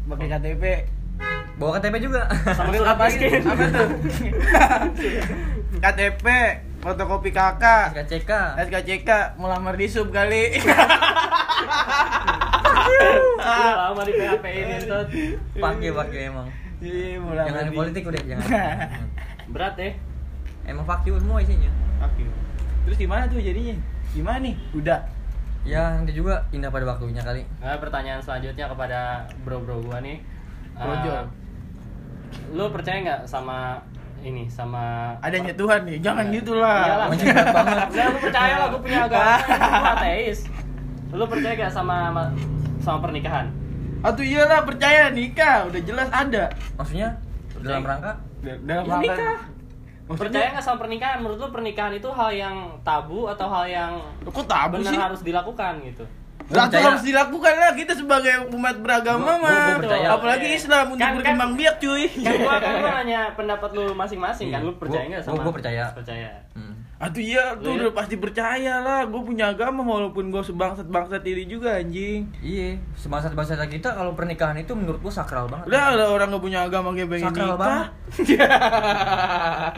pakai KTP. Bawa KTP juga. sama surat apa miskin. Apa tuh? KTP, fotokopi kakak, SKCK. SKCK, melamar di sub kali. Udah lama di PHP ini Tot. Pakai pakai emang. Iya, melamar Jangan di- politik udah, jangan. Berat ya. Emang fuck you semua isinya. Oke. Terus gimana tuh jadinya? Gimana nih? Udah. Ya nanti juga indah pada waktunya kali. Nah, pertanyaan selanjutnya kepada bro-bro gua nih. Brojo. lu percaya nggak sama ini sama Adanya Tuhan nih, jangan gitu lah. Iyalah. Banget. Lu percaya lah, gue punya agama, gue ateis. Lu percaya gak sama sama pernikahan? Atau iyalah percaya nikah, udah jelas ada. Maksudnya dalam rangka Dalam Ya, rangka- nikah. Maksudnya- Percaya nggak sama pernikahan? Menurut lu pernikahan itu hal yang tabu atau hal yang Kok tabu benar sih? harus dilakukan gitu? Lah itu Percaya. harus dilakukan lah kita sebagai umat beragama Gua- gua- gua mah. percaya. Apalagi Islam untuk Kan- kan- berkembang biak cuy. Kan gua kan gua nanya pendapat lu masing-masing kan, lu Iya. percaya Gua- nggak gua- sama? gua percaya. Percaya. hmm. Aduh iya, Lu tuh ya? udah pasti percaya lah. Gue punya agama walaupun gue sebangsat bangsat ini juga anjing. Iya, semasa bahasa kita kalau pernikahan itu menurut gua sakral banget. Udah ada orang gak punya agama kayak pengen Sakral nikah. banget.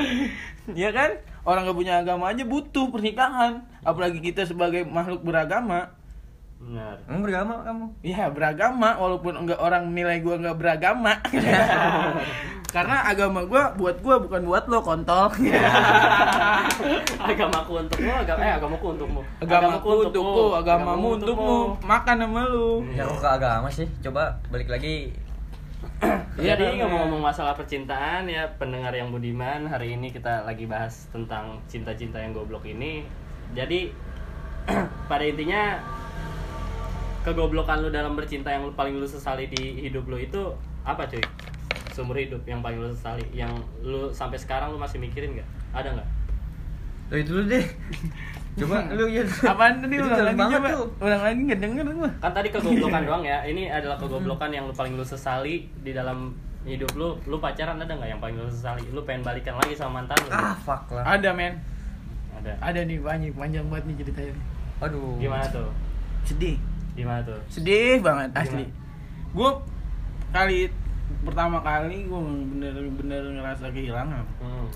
Iya kan? Orang gak punya agama aja butuh pernikahan. Apalagi kita sebagai makhluk beragama. Benar. Emang beragama kamu? Iya beragama walaupun enggak orang menilai gua nggak beragama karena agama gua buat gua bukan buat lo kontol agamaku untukmu, agama eh agamaku untukmu. agamaku untukku agamamu untukmu makan sama lu Ya aku ke agama sih. Coba balik lagi. Iya, Jadi namanya. ngomong-ngomong masalah percintaan ya pendengar yang budiman hari ini kita lagi bahas tentang cinta-cinta yang goblok ini. Jadi pada intinya kegoblokan lu dalam bercinta yang lu paling lu sesali di hidup lu itu apa cuy? Seumur hidup yang paling lu sesali yang lu sampai sekarang lu masih mikirin nggak? Ada nggak? Lo itu dulu deh. Coba lu ya. apaan tadi ulang lagi banget coba tuh. ulang lagi nggak denger gua Kan tadi kegoblokan doang ya. Ini adalah kegoblokan yang lu paling lu sesali di dalam hidup lu. Lu pacaran ada nggak yang paling lu sesali? Lu pengen balikan lagi sama mantan lu? Ah, fuck lah. ada men Ada. ada nih banyak panjang banget nih ceritanya. Aduh. Gimana tuh? sedih Gimana tuh? sedih banget asli gua kali pertama kali gua bener-bener ngerasa kehilangan Hmm.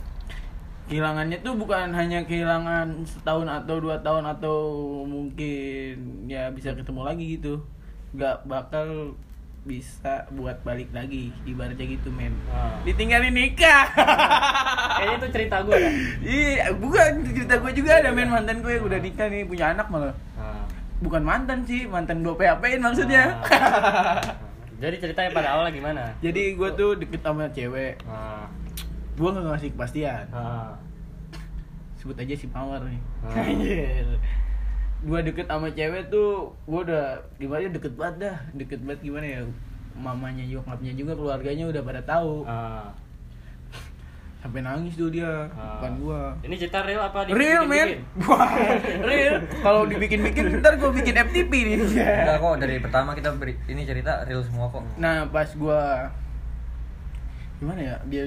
kehilangannya tuh bukan hanya kehilangan setahun atau dua tahun atau mungkin ya bisa ketemu lagi gitu nggak bakal bisa buat balik lagi ibaratnya gitu men Ah. ditinggalin nikah Kayaknya itu cerita gue ya. iya bukan cerita gue juga ada men mantan gue yang udah nikah nih punya anak malah Ah. Bukan mantan sih mantan gue PHP maksudnya Ah. Jadi ceritanya pada awalnya gimana? jadi gue tuh deket sama cewek Ah. gue nggak ngasih kepastian Ah. sebut aja si Mawar nih. Anjir. gua deket sama cewek tuh gua udah gimana deket banget dah deket banget gimana ya mamanya nyokapnya juga keluarganya udah pada tahu Ah. Sampai nangis tuh dia Ah. bukan gua. Ini cerita real apa di real men. wah real. Kalau dibikin-bikin ntar gua bikin FTP nih. Enggak kok dari pertama kita beri ini cerita real semua kok. nah pas gua gimana ya dia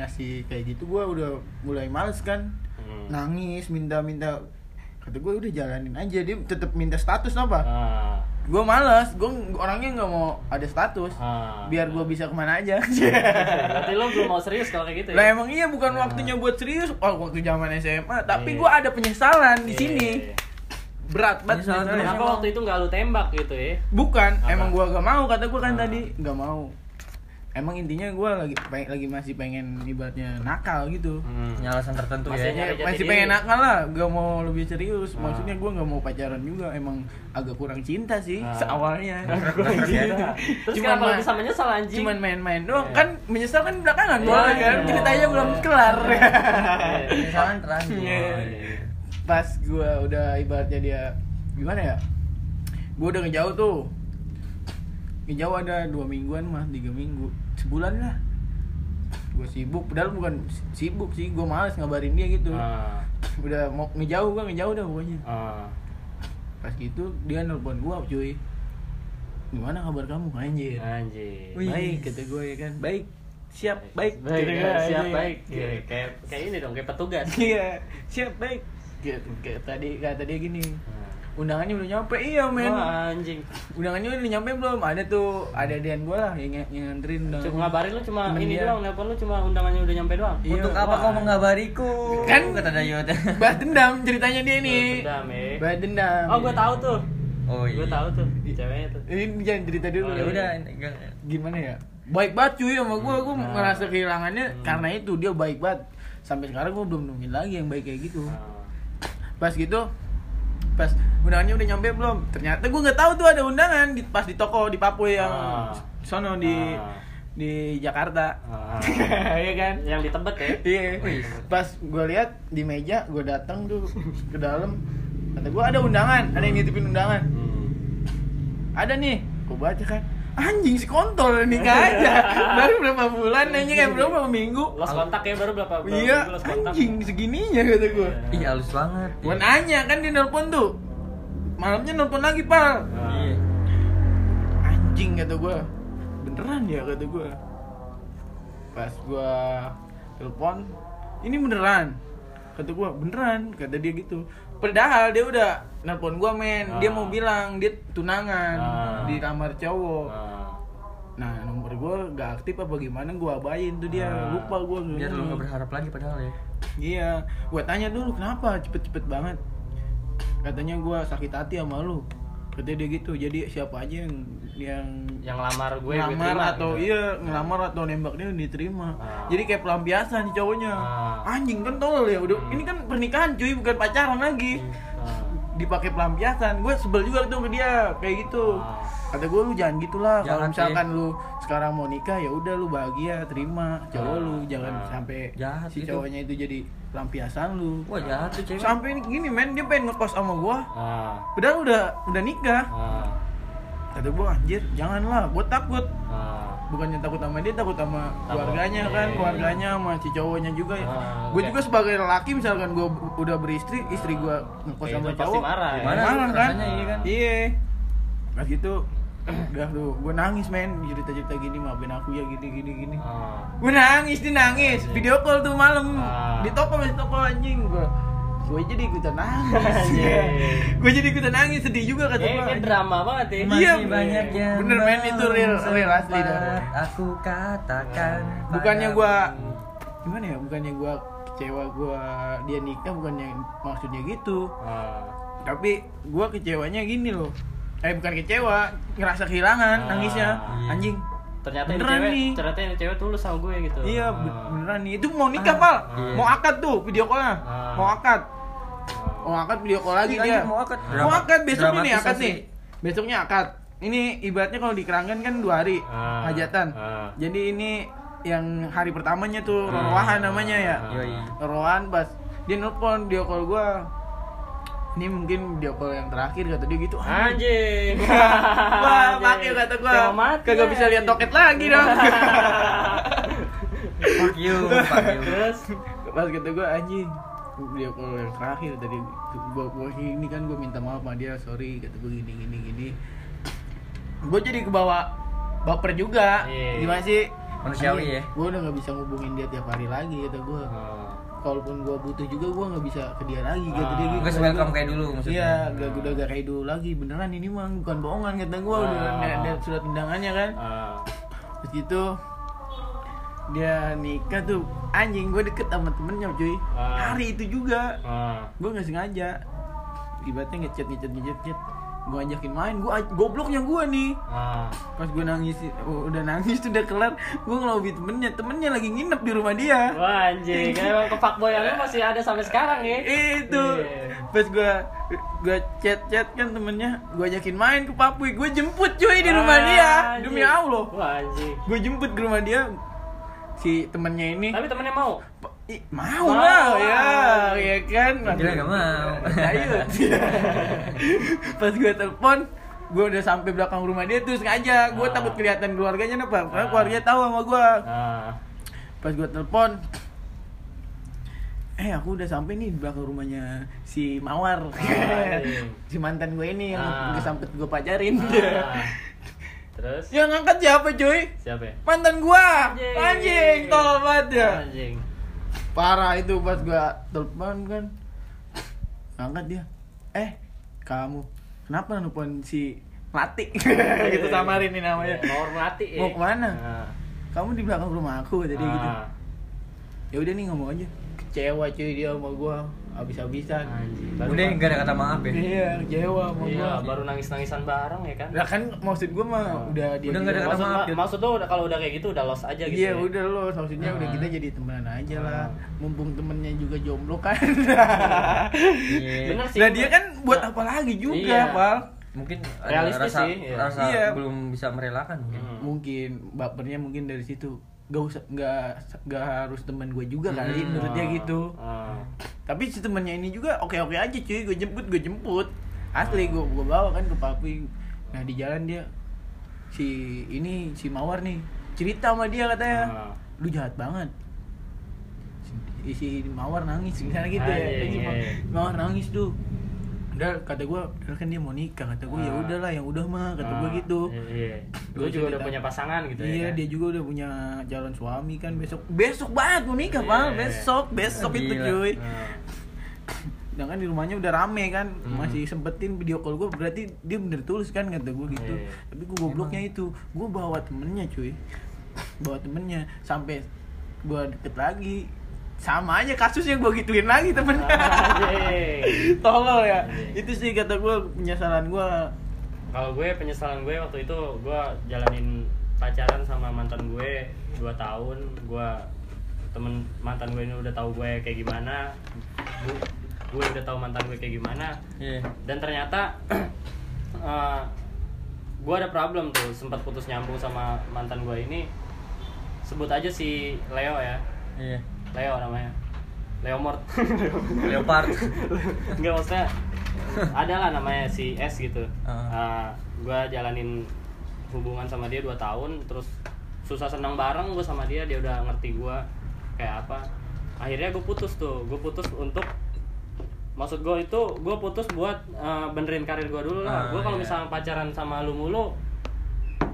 ngasih kayak gitu gua udah mulai males kan. Hmm. nangis minta-minta. Kata gue udah jalanin aja. Dia tetap minta status apa? Ah. Gue males gue orangnya nggak mau ada status Ah. biar gue bisa ke mana aja Berarti lo belum mau serius kalau kayak gitu lah ya? emang iya bukan waktunya buat serius oh waktu zaman SMA tapi Iya. gue ada penyesalan di Iya. sini berat banget Penyesalan penyesalannya. Kenapa waktu itu nggak lu tembak gitu ya? bukan Apa? emang gue gak mau kata gue kan Ah. tadi gak mau emang intinya gue lagi peng- lagi masih pengen ibaratnya nakal gitu Hmm. Alasan tertentu Masih ya. nyari masih diri. pengen nakal lah, gak mau lebih serius. Ah. Maksudnya gue gak mau pacaran juga, emang agak kurang cinta sih Ah. seawalnya. Kurang cinta. Terus Cuman kenapa bisa menyesal anjing? Cuman main-main doang, Iya. kan menyesal kan belakangan Iya, boleh kan, iya. ceritanya belum kelar. Penyesalan terakhir. Iya. Oh, iya. Pas gue udah ibaratnya dia gimana ya, gue udah ngejauh tuh, ngejauh ada dua mingguan mah, tiga minggu, sebulan lah. Gue sibuk, padahal bukan sibuk sih, gue males ngabarin dia gitu. Ah. Udah mau ngejauh gue ngejauh dah pokoknya. Ah. pas gitu dia nelpon gua cuy gimana kabar kamu anjir. Wih. baik kata gue ya kan baik siap baik Baik, ya, siap anjing. baik. Iya, Kayak kayak ini dong, kayak petugas. iya siap baik gitu kayak tadi kata dia gini Ah. Undangannya udah nyampe iya men Wah, anjing. undangannya udah nyampe belum ada tuh ada dian gua lah yang yang nganterin undangan. Cuma ngabarin lu cuma Temen ini dia. doang, nelpon lu cuma undangannya udah nyampe doang. Iya. Untuk apa Wah. kau mengabariku? Kan- kata Dayot. balas dendam ceritanya dia nih Dendam, eh. balas dendam Oh, gua tahu tuh. Oh iya. Gua tahu tuh ceweknya tuh. ini jangan cerita dulu Oh, Ya udah, enggak. gimana ya baik banget cuy sama gue gue Hmm. ngerasa kehilangannya Hmm. karena itu dia baik banget sampai sekarang gue belum nemuin lagi yang baik kayak gitu Ah. pas gitu pas undangannya udah nyampe belum ternyata gue nggak tahu tuh ada undangan di, pas di toko di Papua yang Ah. sono di Ah. di Jakarta Ah. Iya kan Yang di Tebet ya? iya pas gue lihat di meja gue datang tuh ke dalam kata gue ada undangan ada yang nitipin undangan Hmm. ada nih gue baca kan anjing si kontol nikah aja baru berapa bulan anjing kayak berapa berapa minggu Los kontak ya baru berapa? berapa iya anjing segininya kata gue Iya. Ih, halus banget. gue nanya kan dia nelpon tuh malamnya nelpon lagi pal Ah. Iya. anjing kata gue beneran ya kata gue pas gue telepon ini beneran kata gue beneran kata dia gitu padahal dia udah nelpon gue men dia Ah. mau bilang dia tunangan Ah. di kamar cowok Ah. Nah nomor gue gak aktif apa gimana gue abain tuh dia Ah. lupa gue Biar lu nggak berharap lagi padahal ya. Iya, gue tanya dulu kenapa cepet-cepet banget. Katanya gue sakit hati sama lu. Katanya dia gitu. Jadi siapa aja yang yang Yang lamar gue gue ngelamar terima, atau gitu. iya ngelamar atau nembak dia diterima. Ah. Jadi kayak pelampiasan nih cowoknya. Ah. Anjing kan tolol ya. Udah Hmm. ini kan pernikahan cuy bukan pacaran lagi. Ah. Dipakai pelampiasan. Gue sebel juga tuh ke dia kayak gitu. Ah. Kata gue lu jangan gitulah. Kalau misalkan lu sekarang mau nikah ya udah lu bahagia terima cowok Ah. lu jangan Ah. sampai Jahat si gitu. cowoknya itu jadi pelampiasan lu. Wah, jahat tuh cewek. Sampai ini gini men dia pengen ngekos sama gua. Ah. Padahal udah udah nikah. Ah. Kata gua anjir janganlah gua takut. Ah. Bukannya takut sama dia takut sama Takut. keluarganya kan, Iya. keluarganya sama si cowoknya juga. Ah, gue oke. juga sebagai lelaki misalkan gua udah beristri, istri gua ngekos Ya, sama pasti cowok. marah ya. Gimana Marah kan? iya kan? Iya. Pas gitu udah tuh gue nangis men cerita-cerita gini maafin aku ya gini gini gini Ah. gue nangis dia nangis video call tuh malam Ah. di toko masih toko anjing gue gue jadi ikutan nangis Anjing. gue jadi ikutan nangis sedih juga kata Kayak gue drama banget ya. Masih Iya, banyak yang bener, men, itu real- real asli dah. sempat Aku katakan bukannya gue gimana ya bukannya gue kecewa gue dia nikah bukannya maksudnya gitu Ah. tapi gue kecewanya gini loh eh bukan kecewa ngerasa kehilangan Ah, nangisnya iya. anjing Ternyata ini Beneran cewek, nih. ternyata ini cewek tulus sama gue gitu. iya Ah. be- beneran nih itu mau nikah Ah, pal iya. mau akad tuh video callnya Ah. mau akad mau akad video call lagi Iya, dia iya, mau akad. mau akad besok ini akad nih besoknya akad ini ibaratnya kalau di keranggan kan dua hari Ah. hajatan Ah. jadi ini yang hari pertamanya tuh Ah. rorohan namanya ya Ah. Yoi. rorohan pas dia nelpon video call gua ini mungkin video call yang terakhir kata dia gitu Anjing. Wah, makanya kata gua kagak bisa lihat toket lagi dong. Fuck you, fuck you. terus pas kata gue anjing dia kalau yang terakhir tadi gua, gua ini kan gue minta maaf sama dia sorry kata gue gini gini gini gue jadi kebawa baper juga Iya. gimana sih Manusiawi ya. gue udah nggak bisa ngubungin dia tiap hari lagi kata gue Oh. kalaupun gue butuh juga gue nggak bisa ke dia lagi kata dia gitu Nggak se-welcome kayak dulu maksudnya. Iya, gak udah gak kayak dulu lagi. Beneran ini mah bukan bohongan kata gue udah Ah. ada, surat undangannya kan. Ah. Terus gitu dia nikah tuh anjing gue deket sama temennya cuy. Ah. Hari itu juga Ah. gue nggak sengaja. Ibaratnya ngechat ngechat ngechat ngechat. Gue ajakin main, gue gobloknya gue nih. Ah. Pas gue nangis, oh, udah nangis tuh udah kelar. Gue ngelobi temennya, temennya lagi nginep di rumah dia. Wah anjing, emang ke fuckboy lu masih ada sampai sekarang ya? itu Iya. pas gua gua chat chat kan temennya gua ajakin main ke Papui gue jemput cuy di rumah dia anjing. demi Allah Wah anjing. gue jemput ke rumah dia si temennya ini Tapi temennya mau? Ih, mau Mau lah ya ya kan Gila gak mau. Ayo. pas gue telepon gue udah sampai belakang rumah dia tuh sengaja gue Ah. takut kelihatan keluarganya apa karena Ah. keluarganya tahu sama gue Ah. pas gue telepon eh aku udah sampai nih di belakang rumahnya si Mawar iya. si mantan gue ini yang Ah. gue sempet gue pacarin Ah. Terus? yang ngangkat siapa cuy Siapa ya? mantan gua Anjing. anjing tolol banget ya Anjing. parah itu pas gua telepon kan ngangkat dia eh kamu kenapa nelfon si Melati gitu samarin nih namanya Iya, Mawar Melati ya. Mau ke mana? Ah. kamu di belakang rumah aku jadi gitu Ah. ya udah nih ngomong aja kecewa cuy dia sama gua habis-habisan Anjing. Udah gak ada kata maaf ya. iya kecewa Iya, gua baru nangis-nangisan bareng ya kan? lah kan maksud gua mah Ah. udah dia Udah nggak ada kata maksud, maaf, maksud tuh udah kalau udah kayak gitu udah lost aja gitu. Iya ya? udah lo, maksudnya udah Ah. kita jadi temenan aja lah. Ah. Mumpung temennya juga jomblo kan. Iya. Bener sih. Nah dia kan buat apa lagi juga, Iya. Pal? Mungkin Realistis rasa, sih, iya. rasa Iya. belum bisa merelakan mungkin. Hmm. Mungkin bapernya mungkin dari situ. Gak usah, gak, gak harus temen gue juga kali, Hmm. menurut dia gitu. Tapi si temennya ini juga oke-oke aja cuy, gue jemput, gue jemput. Asli gue gue bawa kan ke papi. Nah di jalan dia si ini si Mawar nih cerita sama dia katanya, Ah. lu jahat banget. Si, si Mawar nangis misalnya gitu ya. Anjing, Si Ma- iya. Mawar nangis tuh. Udah kata gue, kan dia mau nikah kata gue ya Ah. udahlah yang udah mah kata gue Ah, gitu. Iya. Gua Gue juga udah cerita. punya pasangan gitu ya. iya kan? dia juga udah punya calon suami kan besok besok banget mau nikah Iya. Pal. besok besok itu cuy Ah. Sedangkan di rumahnya udah rame kan Hmm. masih sempetin video call gue berarti dia bener tulus kan kata gue gitu Iya. tapi gue gobloknya itu gue bawa temennya cuy bawa temennya sampai gue deket lagi sama aja kasusnya gue gituin lagi temennya Anjing. tolol ya Iya. itu sih kata gue penyesalan gue Kalau gue penyesalan gue waktu itu gue jalanin pacaran sama mantan gue 2 tahun, gue temen mantan gue ini udah tahu gue kayak gimana, gue, gue udah tahu mantan gue kayak gimana, Iya. dan ternyata eh, gue ada problem tuh sempat putus nyambung sama mantan gue ini, sebut aja si Leo ya, Iya. Leo namanya, Leo Mort. Leopard. Enggak maksudnya ada lah namanya si S gitu. Ah. gue jalanin hubungan sama dia 2 tahun terus susah senang bareng gue sama dia dia udah ngerti gue kayak apa akhirnya gue putus tuh gue putus untuk maksud gue itu gue putus buat eh, benerin karir gue dulu lah Ah, gue kalau iya. misalnya pacaran sama lu mulu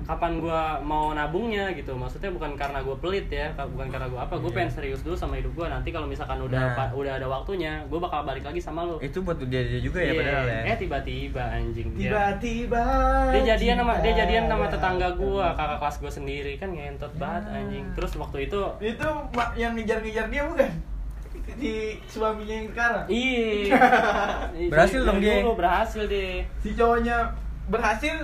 kapan gue mau nabungnya gitu. Maksudnya bukan karena gue pelit ya bukan karena gue apa gue Iya. pengen serius dulu sama hidup gue nanti kalau misalkan udah Nah. pa- udah ada waktunya gue bakal balik lagi sama lu. Itu buat dia, dia juga ya Iya. padahal ya. eh tiba-tiba anjing dia. Tiba-tiba dia jadian sama dia jadian sama tetangga gua kakak kelas gua sendiri. Kan ngentot banget anjing. Terus waktu itu itu yang ngejar-ngejar dia bukan? Si suaminya yang sekarang? Iya. Berhasil dong dia. dulu berhasil deh si cowoknya berhasil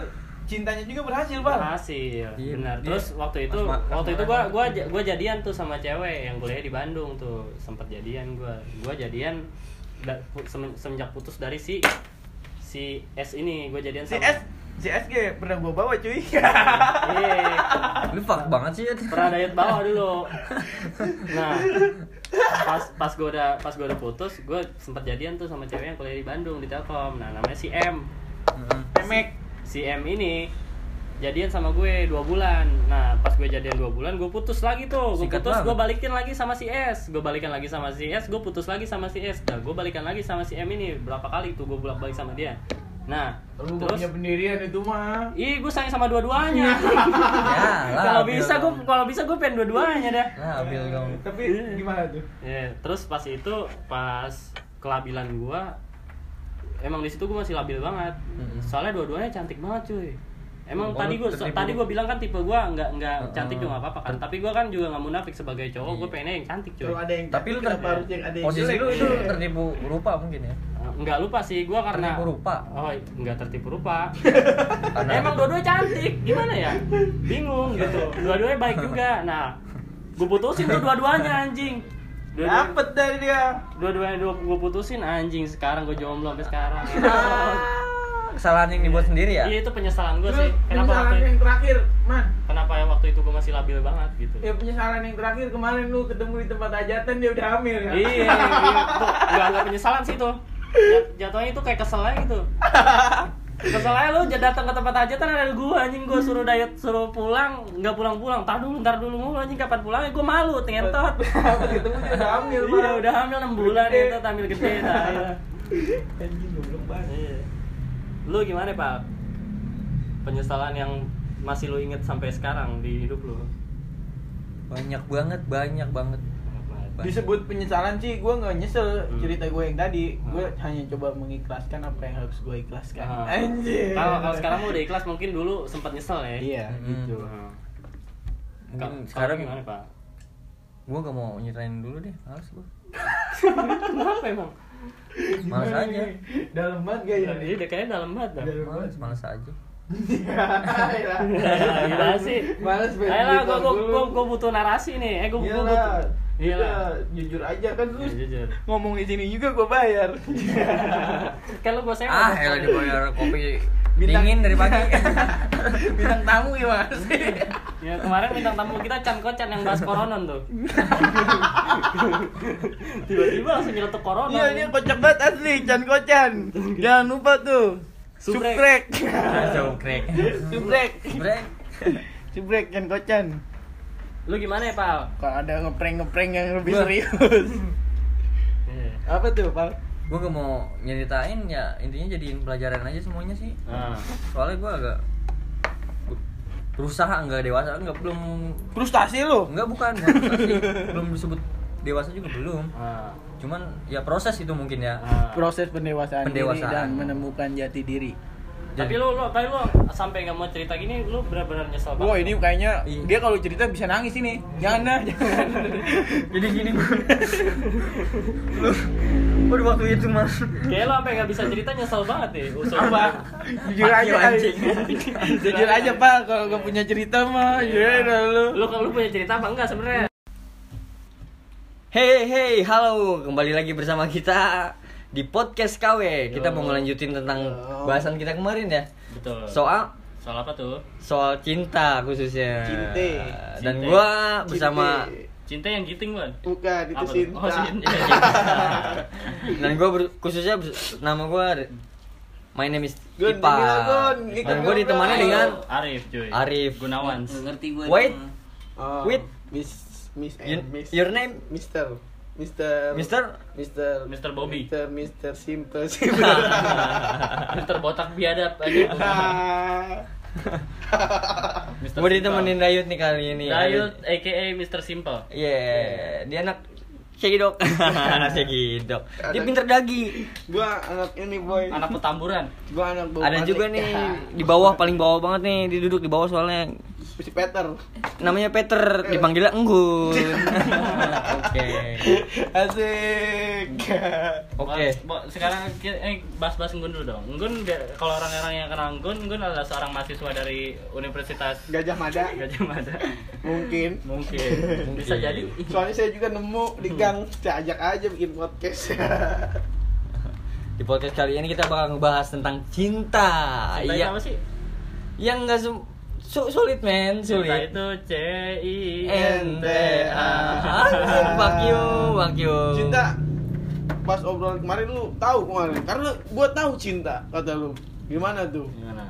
cintanya juga berhasil bang. Berhasil Iya, benar. Dia terus waktu itu pas ma- waktu pas itu gua gua gua jadian tuh sama cewek yang kuliah di Bandung tuh. Sempet jadian gua. Gua jadian da- semenjak putus dari si si S ini. Gua jadian si sama S si S G pernah gua bawa cuy. Iya. Lu fuck banget sih ya. pernah diet bawah dulu. Nah pas pas gue udah pas gue udah putus gue sempat jadian tuh sama cewek yang kuliah di Bandung di Telkom. Nah namanya si M. Heeh. Emek si M ini jadian sama gue dua bulan nah pas gue jadian dua bulan gue putus lagi tuh gue putus banget. gue balikin lagi sama si S gue balikan lagi sama si S gue putus lagi sama si S nah gue balikan lagi sama si M ini berapa kali tuh gue bolak balik sama dia nah Lu terus punya pendirian itu mah. ih gue sayang sama dua-duanya Ya, lah, kalau bisa gue kalau bisa gue pengen dua-duanya dah Nah, ambil dong. Tapi Iya. gimana tuh? Ya, terus pas itu pas kelabilan gua emang di situ gua masih labil banget. Mm-mm. Soalnya dua-duanya cantik banget cuy. Emang Oh, tadi tertipu. tadi gua bilang kan tipe gua nggak nggak Heeh. cantik juga apa-apa kan. Tapi gua kan juga nggak munafik sebagai cowok, gua Iya. pengennya yang cantik cuy. Ada yang Tapi lu kenapa harus yang ada yang posisi lu itu Iya. tertipu rupa mungkin ya. Eh, Nggak lupa sih gua karena Tertipu rupa. Oh, nggak tertipu rupa. Karena Emang dua-duanya cantik, gimana ya? Bingung gitu. Dua-duanya baik juga. Nah, gua putusin tuh dua-duanya anjing. Dua-duanya- Dapet dari dia. dua-duanya dua gue putusin anjing sekarang gue jomblo sampai sekarang Ah, kesalahan yang dibuat sendiri ya. iya itu penyesalan gue sih kenapa penyesalan waktu yang terakhir, man. kenapa ya waktu itu gue masih labil banget gitu Ya penyesalan yang terakhir kemarin lu ketemu di tempat hajatan dia udah hamil ya. iya iya tuh nggak nggak penyesalan sih tuh Jat- jatuhnya itu kayak kesel aja gitu aja lu jadi datang ke tempat hajatan ada gue anjing gue suruh diet suruh pulang nggak pulang pulang tar dulu ntar dulu mulu anjing kapan pulangnya gue malu ngentot Pas ketemu dia udah hamil, iya udah hamil 6 bulan itu hamil gede nah, iya. Anjing goblok banget. Iya. Lu gimana pak? Penyesalan yang masih lu inget sampai sekarang di hidup lu? Banyak banget, banyak banget. Disebut penyesalan sih, gue nggak nyesel Hmm. cerita gue yang tadi. Gue Hmm. hanya coba mengikhlaskan apa yang harus gue ikhlaskan. Ah. Anjir. Kalau kalau sekarang udah ikhlas mungkin dulu sempat nyesel ya. Iya, Hmm. gitu. Nah. Mungkin Ka- sekarang gimana pak? Gua gak mau nyeritain dulu deh, males gua. Kenapa emang? Males aja. Dalam banget gak ya? Iya, udah kayaknya dalam banget Males, males aja. Gila sih. Males banget Ayolah, gua, dulu. gua, gua butuh narasi nih. Eh, gua, gua Iyalah. butuh. Iya Iya, jujur aja kan lu Ya, jujur. ngomong di sini juga gue bayar. Kan lu gua sewa. Ah, elah dibayar kopi Bintang- dingin dari pagi. Bintang tamu gimana sih? Ya kemarin bintang tamu kita Chan Kocan yang bahas koronon tuh. Tiba-tiba langsung nyeletuk koronon. Iya, dia kocak banget asli, Chan Kocan. Jangan lupa tuh. Subrek. Subrek. Subrek. Brek. Subrek Chan Kocan. Lu gimana ya, Pal? Kalau ada ngeprank-ngeprank yang lebih Wah. serius. Iya. Apa tuh, Pak? Gue gak mau nyeritain ya intinya jadiin pelajaran aja semuanya sih. Nah. Soalnya gue agak berusaha nggak dewasa nggak belum Frustasi lu. nggak bukan frustasi. belum disebut dewasa juga belum Nah. cuman ya proses itu mungkin ya Nah. Proses pendewasaan, diri Pendewasaan. dan menemukan jati diri. Tapi lu, lu, tapi lu sampai nggak mau cerita gini, lu benar-benar nyesel Wah, ini kayaknya Iya. dia kalau cerita bisa nangis ini. Jangan dah, jangan. jadi gini gue lu pada waktu itu mas Kayak lu sampai nggak bisa cerita nyesel banget deh. Usul Apa? Jujur Fuck aja, anjing. Jujur aja, Pak. Kalau gak punya cerita mah, ya udah lu. Lu kalau lu punya cerita apa enggak sebenarnya? Hey hey halo kembali lagi bersama kita di podcast KW kita Yo. mau ngelanjutin tentang Yo. bahasan kita kemarin ya Betul. soal Soal apa tuh? soal cinta khususnya Cinte. dan Cinte. gua bersama Cinta. Cinta yang giting, Bang. Bukan, itu Apa? cinta. Oh, cinta. Dan gua ber- khususnya bers- nama gua My name is Gun, Ipa Gun. Dan gua ditemani dengan Arif, cuy. Arif. Gunawan. ngerti gue Wait. Oh, Wait. Miss Miss You- Miss your name? Mister Mister Mister? Mister Mr. Bobby. Mister Mister Simple Simple Mister botak biadab aja. Mr. gua Simple. ditemenin Dayut nih kali ini Dayut aka Mr. Simple. Iya, dia anak cekidok. anak cekidok. Dia pinter dagi. Gua anak ini boy Anak petamburan. Gua anak bau Ada juga nih di bawah paling bawah banget nih, dia duduk di bawah soalnya Si Peter namanya Peter, dipanggilnya Enggun. Oke. Asik Oke. Bo- sekarang kita eh, bahas-bahas Nggun dulu dong. Nggun dia- kalau orang-orang yang kenal Nggun, Nggun adalah seorang mahasiswa dari Universitas Gajah Mada Gajah Mada. Mungkin Mungkin. Bisa jadi. Soalnya saya juga nemu di gang Saya ajak aja bikin podcast Di podcast kali ini kita bakal ngebahas tentang cinta. Cinta Iya. apa sih? Yang enggak su- su- sulit men, Cinta sulit. itu C I N T A. Anjing, Fuck you, fuck you. Cinta Pas obrolan kemarin lu tahu kemarin Karena gua tahu cinta Kata lu Gimana tuh? Gimana?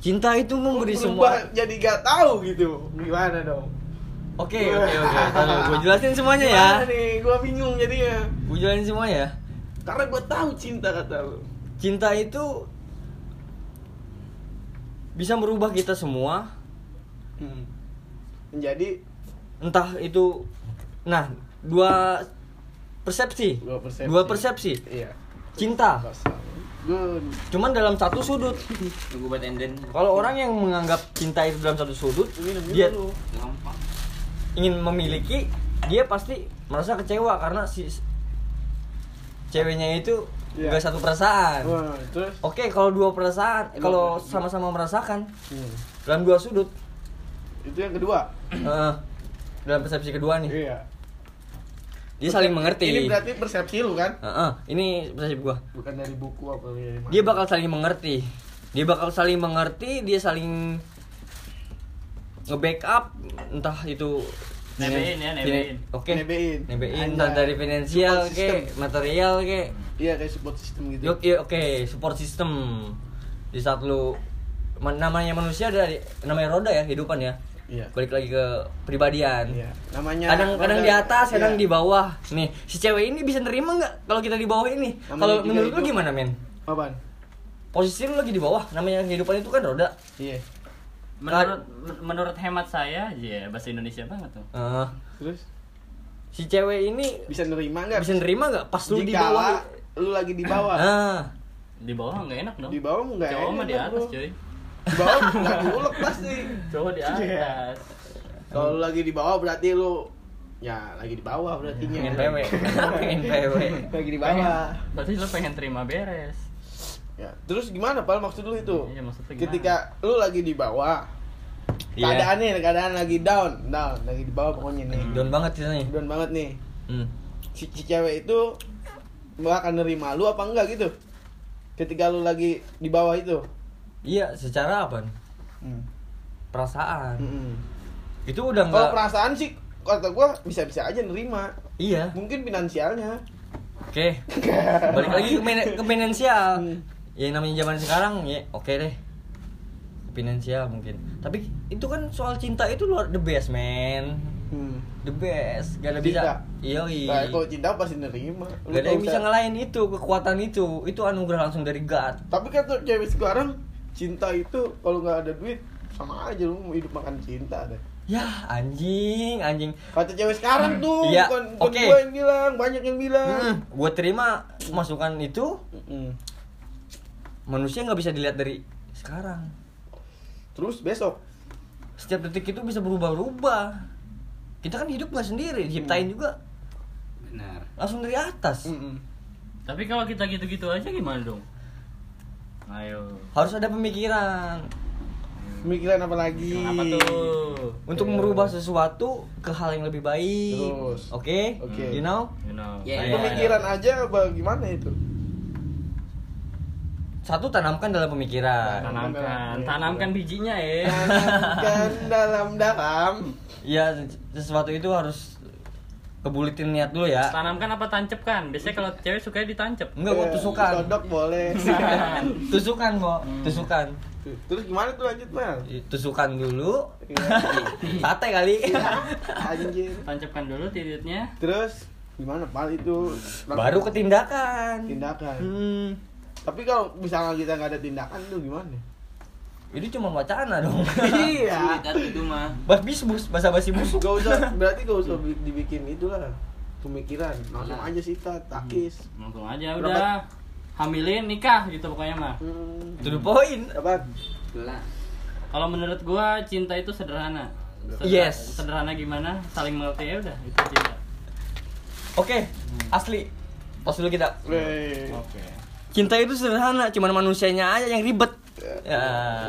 cinta itu memberi semua jadi gak tahu gitu gimana dong oke oke oke gue jelasin semuanya ya Gimana nih gue bingung jadinya gue jelasin semuanya ya karena gue tahu cinta kata lu cinta itu bisa merubah kita semua. Hmm. menjadi entah itu nah dua persepsi. Dua persepsi. dua persepsi. Iya. Cinta. Good cuman dalam satu sudut. Kalau orang yang menganggap cinta itu dalam satu sudut minum dia dulu. Ingin memiliki dia pasti merasa kecewa karena si ceweknya itu Nggak satu perasaan. Wah, terus? Oke kalau dua perasaan kalau sama-sama merasakan Hmm. dalam dua sudut. Itu yang kedua? Eh, dalam persepsi kedua nih. Iya. Dia saling mengerti. ini berarti persepsi lu kan? Eh, eh, ini persepsi gua. Bukan dari buku apa mana dia bakal saling mengerti. Dia bakal saling mengerti dia saling nge-backup entah itu Nebein ya, nebein. oke. Nebein. nebein Anjay. entah dari finansial ke material ke. Iya kayak support system gitu. Yuk, iya, oke support system. Di saat lu man- namanya manusia ada di- namanya roda ya hidupan ya. Iya. Balik lagi ke pribadian iya namanya kadang kadang roda- di atas kadang iya. di bawah. Nih si cewek ini bisa nerima nggak kalau kita di bawah ini? Kalau menurut lu gimana men? Apaan? Posisi lu lagi di bawah namanya kehidupan itu kan roda. Iya Menurut men- menurut hemat saya, ya bahasa Indonesia banget tuh. Eh, terus si cewek ini bisa nerima nggak bisa nerima nggak pas lu di bawah lu lagi di bawah ah Di bawah nggak enak dong. di bawah nggak Cowok mah enak, di atas, bro. cuy. di bawah nggak ulek pasti Cowok di Iya. atas. kalau lu lagi di bawah berarti lu ya lagi di bawah berarti pengen PW pengen PW lagi di bawah Berarti lu pengen terima beres. ya terus gimana pal maksud lu itu Iya, maksudnya gimana? ketika lu lagi di bawah Iya. keadaan nih keadaan lagi down. Down lagi di bawah pokoknya nih. Down banget ceritanya down banget nih. Hmm. si, si cewek itu bakal nerima lu apa enggak gitu? Ketika lu lagi di bawah itu. Iya secara apa? Perasaan. Mm-mm. itu udah kalau nggak perasaan sih kata gua bisa-bisa aja nerima. Iya. Mungkin finansialnya. Oke. Balik lagi ke, men- ke finansial. Hmm. ya namanya zaman sekarang ya oke deh finansial mungkin. Tapi itu kan soal cinta itu luar the best man. Hmm. the best. Gak ada Cinta? bisa. Iya Nah, kalau cinta pasti nerima? Gak ada yang bisa ngalahin itu kekuatan itu. Itu anugerah langsung dari God. Tapi kata cewek sekarang cinta itu kalau nggak ada duit sama aja lu mau hidup makan cinta deh. Ya anjing anjing. Kata cewek sekarang tuh Iya, bukan, bukan oke. gua yang bilang banyak yang bilang. Hmm, gue terima masukan itu. Mm. manusia nggak bisa dilihat dari sekarang terus besok setiap detik itu bisa berubah-ubah kita kan hidup nggak sendiri diciptain juga Benar. langsung dari atas Mm-mm. Tapi kalau kita gitu-gitu aja gimana dong? Ayo. harus ada pemikiran pemikiran apa lagi Apa tuh? untuk Iya. merubah sesuatu ke hal yang lebih baik Terus. oke Oke. you know You know. Iya, Ayo, pemikiran ayo. aja apa gimana itu satu tanamkan dalam pemikiran. Tanamkan, tanamkan bijinya ya. tanamkan dalam dalam. Ya sesuatu itu harus kebulitin niat dulu ya. Tanamkan apa tancepkan? Biasanya kalau cewek suka ditancep. enggak gua Eh, tusukan. sodok boleh. Tusukan. Kok Hmm. tusukan. Terus gimana tuh lanjut mal tusukan dulu. Iya. sate kali. Anjir Tancapkan dulu titiknya. terus gimana? Pal itu? Baru ke tindakan tindakan. Hmm. Tapi kalau misalnya kita nggak ada tindakan itu gimana ini cuma wacana dong iya itu mah. bas bisbus bahasa basi busuk gak usah berarti gak usah bi- dibikin itulah pemikiran langsung aja sikat takis Langsung aja Berapa? udah. Hamilin nikah gitu pokoknya mah. hmm. to the point apa Kalau menurut gua cinta itu sederhana. Sederhana- Yes. Sederhana gimana? Saling mengerti ya udah itu cinta. oke asli pas dulu kita. Oke. Cinta itu sederhana cuman manusianya aja yang ribet. Ya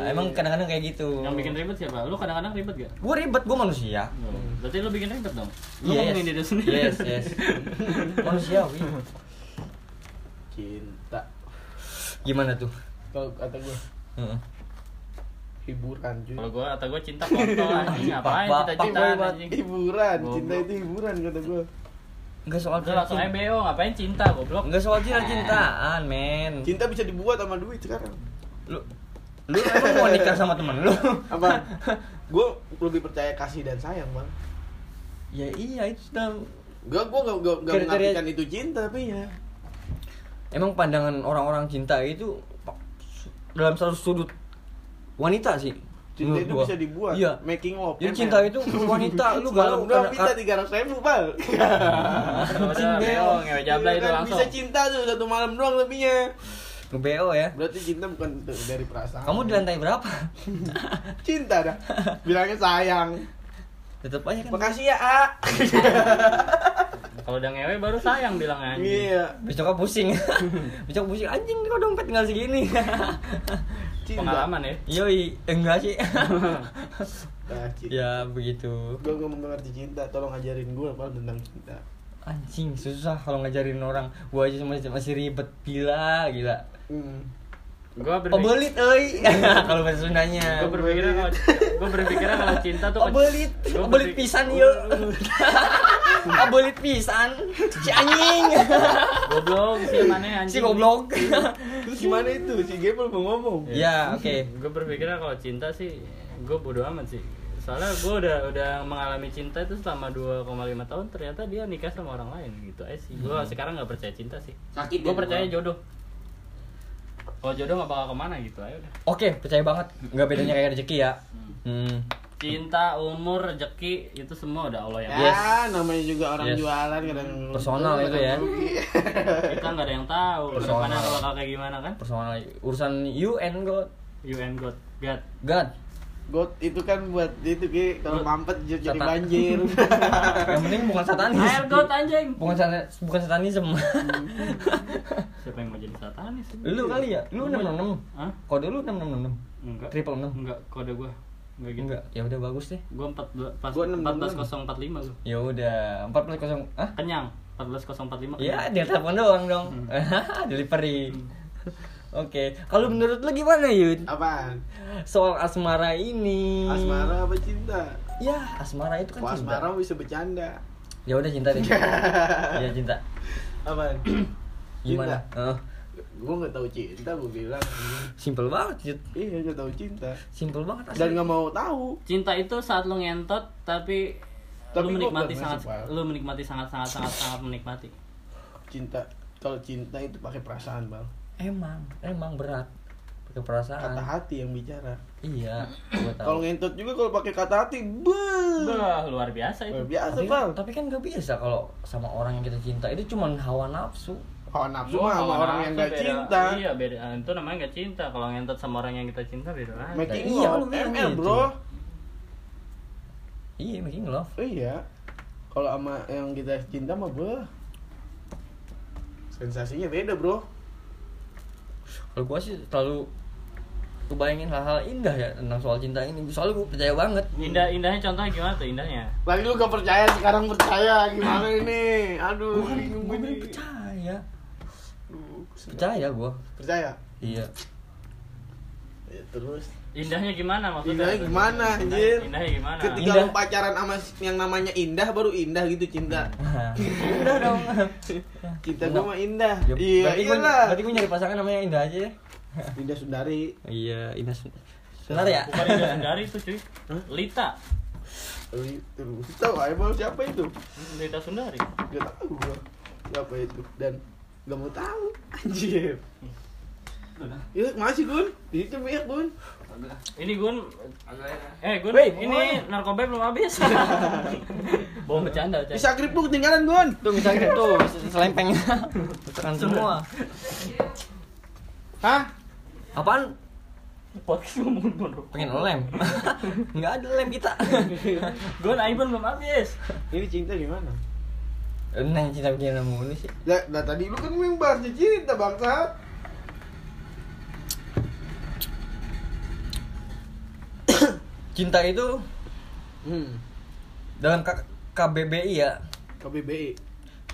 emang kadang-kadang kayak gitu. Yang bikin ribet siapa? Lu kadang-kadang ribet gak? gue ribet gue manusia. Berarti lu bikin ribet dong? Lu Yes. ngomongin diri sendiri. Yes yes. Manusiawi. Cinta. Gimana tuh? Kalau kata gue Heeh. hiburan cuy. Kalau gua kata gua cinta kontol anjing. Ngapain Boy, anjing. hiburan. Cinta itu hiburan kata gue Enggak soal Udah langsung aja BO ngapain cinta goblok. Enggak soal cinta cintaan men cinta bisa dibuat sama duit sekarang lu Lu emang mau nikah sama temen lu? Apa? Gue lebih percaya kasih dan sayang bang. ya iya itu dalam Gue gue gak, gak, gak mengartikan itu cinta tapi ya. emang pandangan orang-orang cinta itu dalam satu sudut wanita sih. Cinta itu gua. bisa dibuat. Iya. Making love. Jadi ML. cinta itu wanita lu galau karena- minta tiga ratus ribu bal. Udah ngewe jabla itu Kan langsung. Bisa cinta tuh satu malam doang lebihnya. nge-BO ya. Berarti cinta bukan dari perasaan. Kamu di lantai berapa? cinta dah. Bilangnya sayang. Tetep aja kan. Makasih ya, A. Kalau udah ngewe baru sayang bilang anjing. Iya. Besoknya pusing. Besok pusing anjing kok dompet tinggal segini. Cinta. Pengalaman ya. Yoi, enggak sih. Nah, cinta. ya begitu. Gue gak mengerti cinta, tolong ajarin gue apa tentang cinta. Anjing susah kalau ngajarin orang. Gua aja masih masih ribet gila, gila. Hmm. Gua berpikir, Pebelit euy. kalau bahasa Sundanya. gua berpikir kalau gua berpikir kalau cinta tuh Gua pebelit berpikir- pisan yuk. Pebelit pisan. Si anjing. Goblok sih mana anjing. Si goblok. Terus gimana itu? Si Gable mau ngomong. Ya, oke. Gue berpikir kalau cinta sih gue bodo amat sih. Soalnya gue udah udah mengalami cinta itu selama 2,5 tahun ternyata dia nikah sama orang lain gitu aja sih. Gue sekarang nggak percaya cinta sih. Sakit Gue ya, percaya jodoh. Kalau jodoh nggak bakal ke mana gitu aja udah. Oke, percaya banget. Enggak bedanya kayak rezeki ya. Hmm. Cinta, umur, rezeki itu semua udah Allah yang Ya, Yes. namanya juga orang Yes. jualan kadang Personal itu ya. kita nggak ada yang tahu Personal. bakal kayak gimana kan. Personal urusan UN God. You and God, God. God. God itu kan buat itu ki kalau mampet jadi Satan. banjir. Yang penting bukan satanis. Air God anjing. Bukan satan, bukan satanisme. Siapa yang mau jadi satanis? lu kali ya? Lu 666. Hah? Kode lu 666. Enggak. Triple enam. Enggak, kode gua. Enggak gitu. Enggak, ya udah bagus deh. Gua 4 pas Gua 666. 14045 gua. Ya udah, 140. Ah? Kenyang. 14045. Ya, dia telepon doang dong. Delivery. Oke, kalau menurut lu gimana Yud? Apaan? Soal asmara ini. Asmara apa cinta? Ya, asmara itu kan Wah, cinta. asmara bisa bercanda. Ya udah cinta deh. ya cinta. Apaan? Gimana? Heeh. Gue nggak tahu cinta, gue bilang. simple banget, Yud. Iya, nggak tahu cinta. Simple banget asli. Dan nggak mau tahu. Cinta itu saat lu ngentot tapi, Tapi lu menikmati sangat lu menikmati sangat sangat sangat sangat menikmati. Cinta. Kalau cinta itu pakai perasaan, bang. Emang, emang berat. Pakai perasaan. Kata hati yang bicara. Iya. Kalau ngentot juga kalau pakai kata hati, beuh. Luar biasa itu. Luar biasa, tapi, bang. tapi kan gak biasa kalau sama orang yang kita cinta itu cuma hawa nafsu. Hawa nafsu mah sama orang yang beda- cinta. Iya, beda. Itu namanya gak cinta. Kalau ngentot sama orang yang kita cinta beda lagi. Making Iya, love, ML gitu. bro. Iya, making love. Oh iya. Kalau sama yang kita cinta mah beuh. Sensasinya beda bro. Kalau gua sih terlalu kebayangin hal-hal indah ya tentang soal cinta ini. Soalnya gua percaya banget. Indah indahnya contohnya gimana tuh indahnya? Lagi lu gak percaya sekarang percaya gimana ini? Aduh, Gua kan ini. percaya. Percaya gua. Percaya. Iya. Ya, terus Indahnya gimana maksudnya? indahnya gimana anjir? Indahnya gimana? Ketika Indah. lu pacaran sama yang namanya indah baru indah gitu cinta. Udah dong. Cinta gua mah indah. Ya, iya, berarti gua, iyalah. berarti gua nyari pasangan namanya Indah aja ya. Indah Sundari. Iya, Indah. Sun- Benar ya? Bukan Indah Sundari itu cuy. Lita. Terus tahu emang siapa itu? Lita Sundari. Gak tahu gua siapa itu dan gak mau tahu anjir. Ya, masih Gun. Itu banyak Gun. Ini Gun Eh Gun, Wait, ini narkoba belum habis. Bohong bercanda, Cak. Bisa grip lu ketinggalan Gun. Tuh misalnya tuh selempeng. Tekan semua. Hah? Apaan? Podcast ngomong dulu. Pengen lem. Enggak ada lem kita. Gun, Aiban belum habis. Ini cinta gimana? Nah, cinta begini mulu sih. Lah, tadi lu kan memang bahas cinta bangsa. Cinta itu Hmm. dalam K- KBBI ya, KBBI.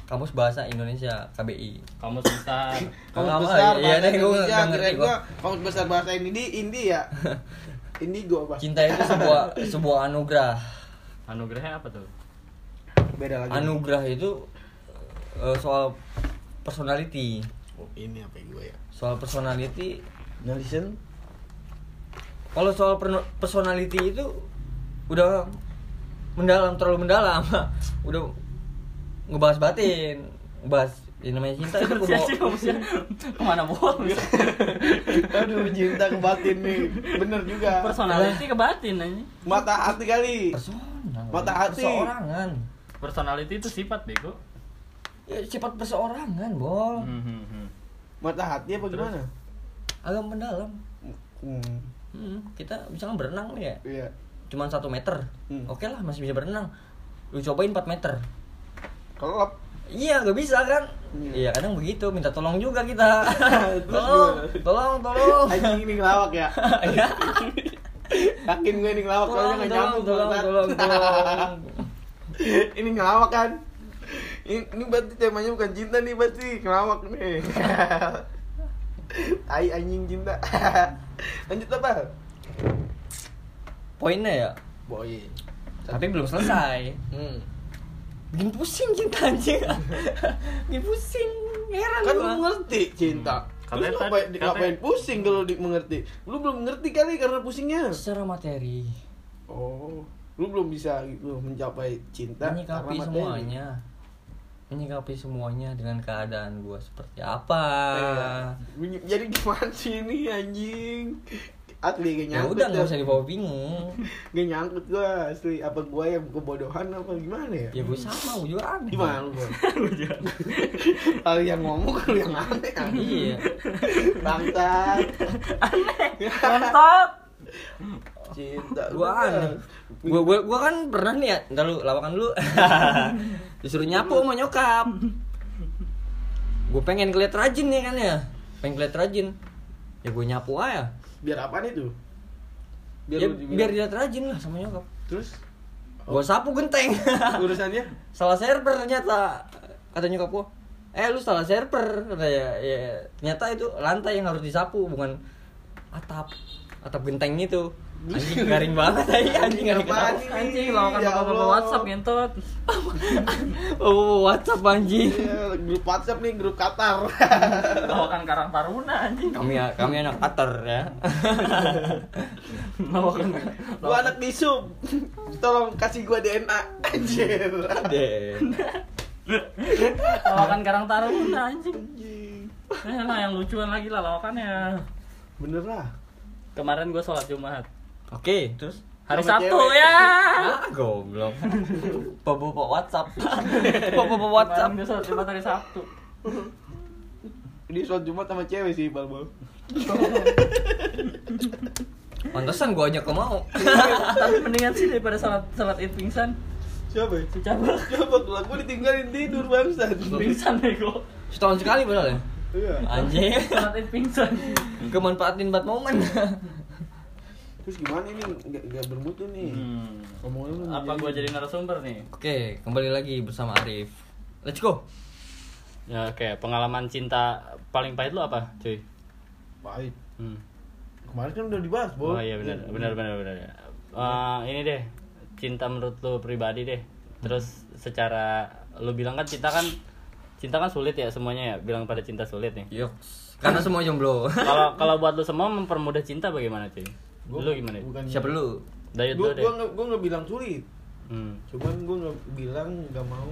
Kamus Bahasa Indonesia KBI. Kamu susah. Kamus besar iya deh, gua Indonesia, nggak ngerti. Kamus besar bahasa Indi Indi ya. Indigo apa? Cinta itu sebuah sebuah anugerah. Anugerahnya apa tuh? Beda lagi. Anugerah itu eh, soal personality. Oh, ini apa gue ya? Soal personality Nelson. Kalau soal personality itu udah mendalam terlalu mendalam udah ngebahas batin ngebahas ya namanya cinta itu sih maksudnya ke mana bohong Aduh, cinta ke batin nih. Bener juga. personality ke batin aja Mata hati kali. personal Mata hati. perseorangan personality itu sifat bego ya sifat perseorangan bol Hmm, Mata hati apa gimana? agak mendalam Hmm. Hmm, kita misalkan berenang nih ya Iya. cuman satu meter Hmm. oke lah masih bisa berenang lu cobain 4 meter Kelop. iya gak bisa kan Iya. iya kadang begitu minta tolong juga kita tolong tolong tolong Anjing ini ngelawak ya. Iya. Yakin gue ini ngelawak tolong tolong nyambung tolong tolong tolong ini ngelawak kan. Ini, ini berarti temanya bukan cinta nih berarti ngelawak nih. Tai anjing cinta. Lanjut apa? poinnya ya Boy. tapi belum selesai Hmm. bikin pusing cinta anjing bikin pusing heran Kan lu ngerti cinta. Terus Katanya ngapain, ngapain pusing kalau di mengerti? Lu belum ngerti kali karena pusingnya. secara materi Oh, lu belum bisa gitu mencapai cinta menyikapi karena materi. semuanya menyikapi semuanya dengan keadaan gua seperti apa Iya. Jadi gimana sih ini anjing? Asli gak ya nyangkut udah nggak usah dibawa bingung Gak nyangkut gua asli Apa gua yang kebodohan apa gimana ya? ya gua sama gua juga aneh Gimana lu gua? Kalau yang ngomong kalau yang aneh aneh iya Bangsat Kontot. Cinta lu gua kan. aneh gua, gua gua kan pernah nih ya ntar lu lawakan dulu. Disuruh nyapu sama nyokap. Gua pengen keliat rajin nih kan ya. Pengen keliat rajin. Ya gua nyapu aja. Biar apaan itu? ya, lu dibilang- biar dilihat rajin lah sama nyokap. Terus? Gua sapu genteng. Urusannya? Salah server ternyata kata nyokap gua. Eh lu salah server kata ya, ya ternyata itu lantai yang harus disapu bukan atap atap genteng itu anjing garing banget aja anjing garing ini? Anjing lawakan Ya bapak-bapak Allah. WhatsApp ngentot. oh WhatsApp anjing Iya, grup WhatsApp nih grup Qatar. Lawakan Karang Taruna anjing. kami kami anak Qatar ya Lawakan. Gua anak disub. Tolong kasih gua DNA. Anjir. deh Lawakan Karang Taruna anjing. Anjing. Lah yang lucuan lagi lah lawakannya. Bener lah. Kemarin gue sholat Jumat. Oke terus Hari Sama Sabtu cewek. ya. ah goblok bawa WhatsApp bawa WhatsApp gue sholat Jumat hari Sabtu. Ini sholat Jumat sama cewek sih, Bal Bal. pantesan gua ajak ke mau Tapi mendingan sih daripada sholat sholat id pingsan. Siapa? Si cabut. Siapa tuh? Gua ditinggalin tidur bangsat. Pingsan bego. setahun sekali padahal ya Iya. anjing Sholat id pingsan. kemanfaatin buat momen Terus gimana ini? Nggak, nggak bermutu nih. Hmm. Lu Apa gue jadi narasumber nih? Oke, kembali lagi bersama Arif. Let's go. Ya oke, pengalaman cinta paling pahit lu apa, cuy? Baik. Hmm. Kemarin kan udah dibahas, Bol. Oh iya benar, benar benar benar. Eh, ini deh, cinta menurut lu pribadi deh. Terus secara lu bilang kan cinta kan cinta kan sulit ya semuanya ya, bilang pada cinta sulit nih. Yuk. Karena semua jomblo. Kalau kalau buat lu semua mempermudah cinta bagaimana, cuy? Gua Lu gimana? Bukan Siapa dulu? Dayut Gua gua nggak gua nggak bilang sulit. Hmm. Cuman gua nggak bilang nggak mau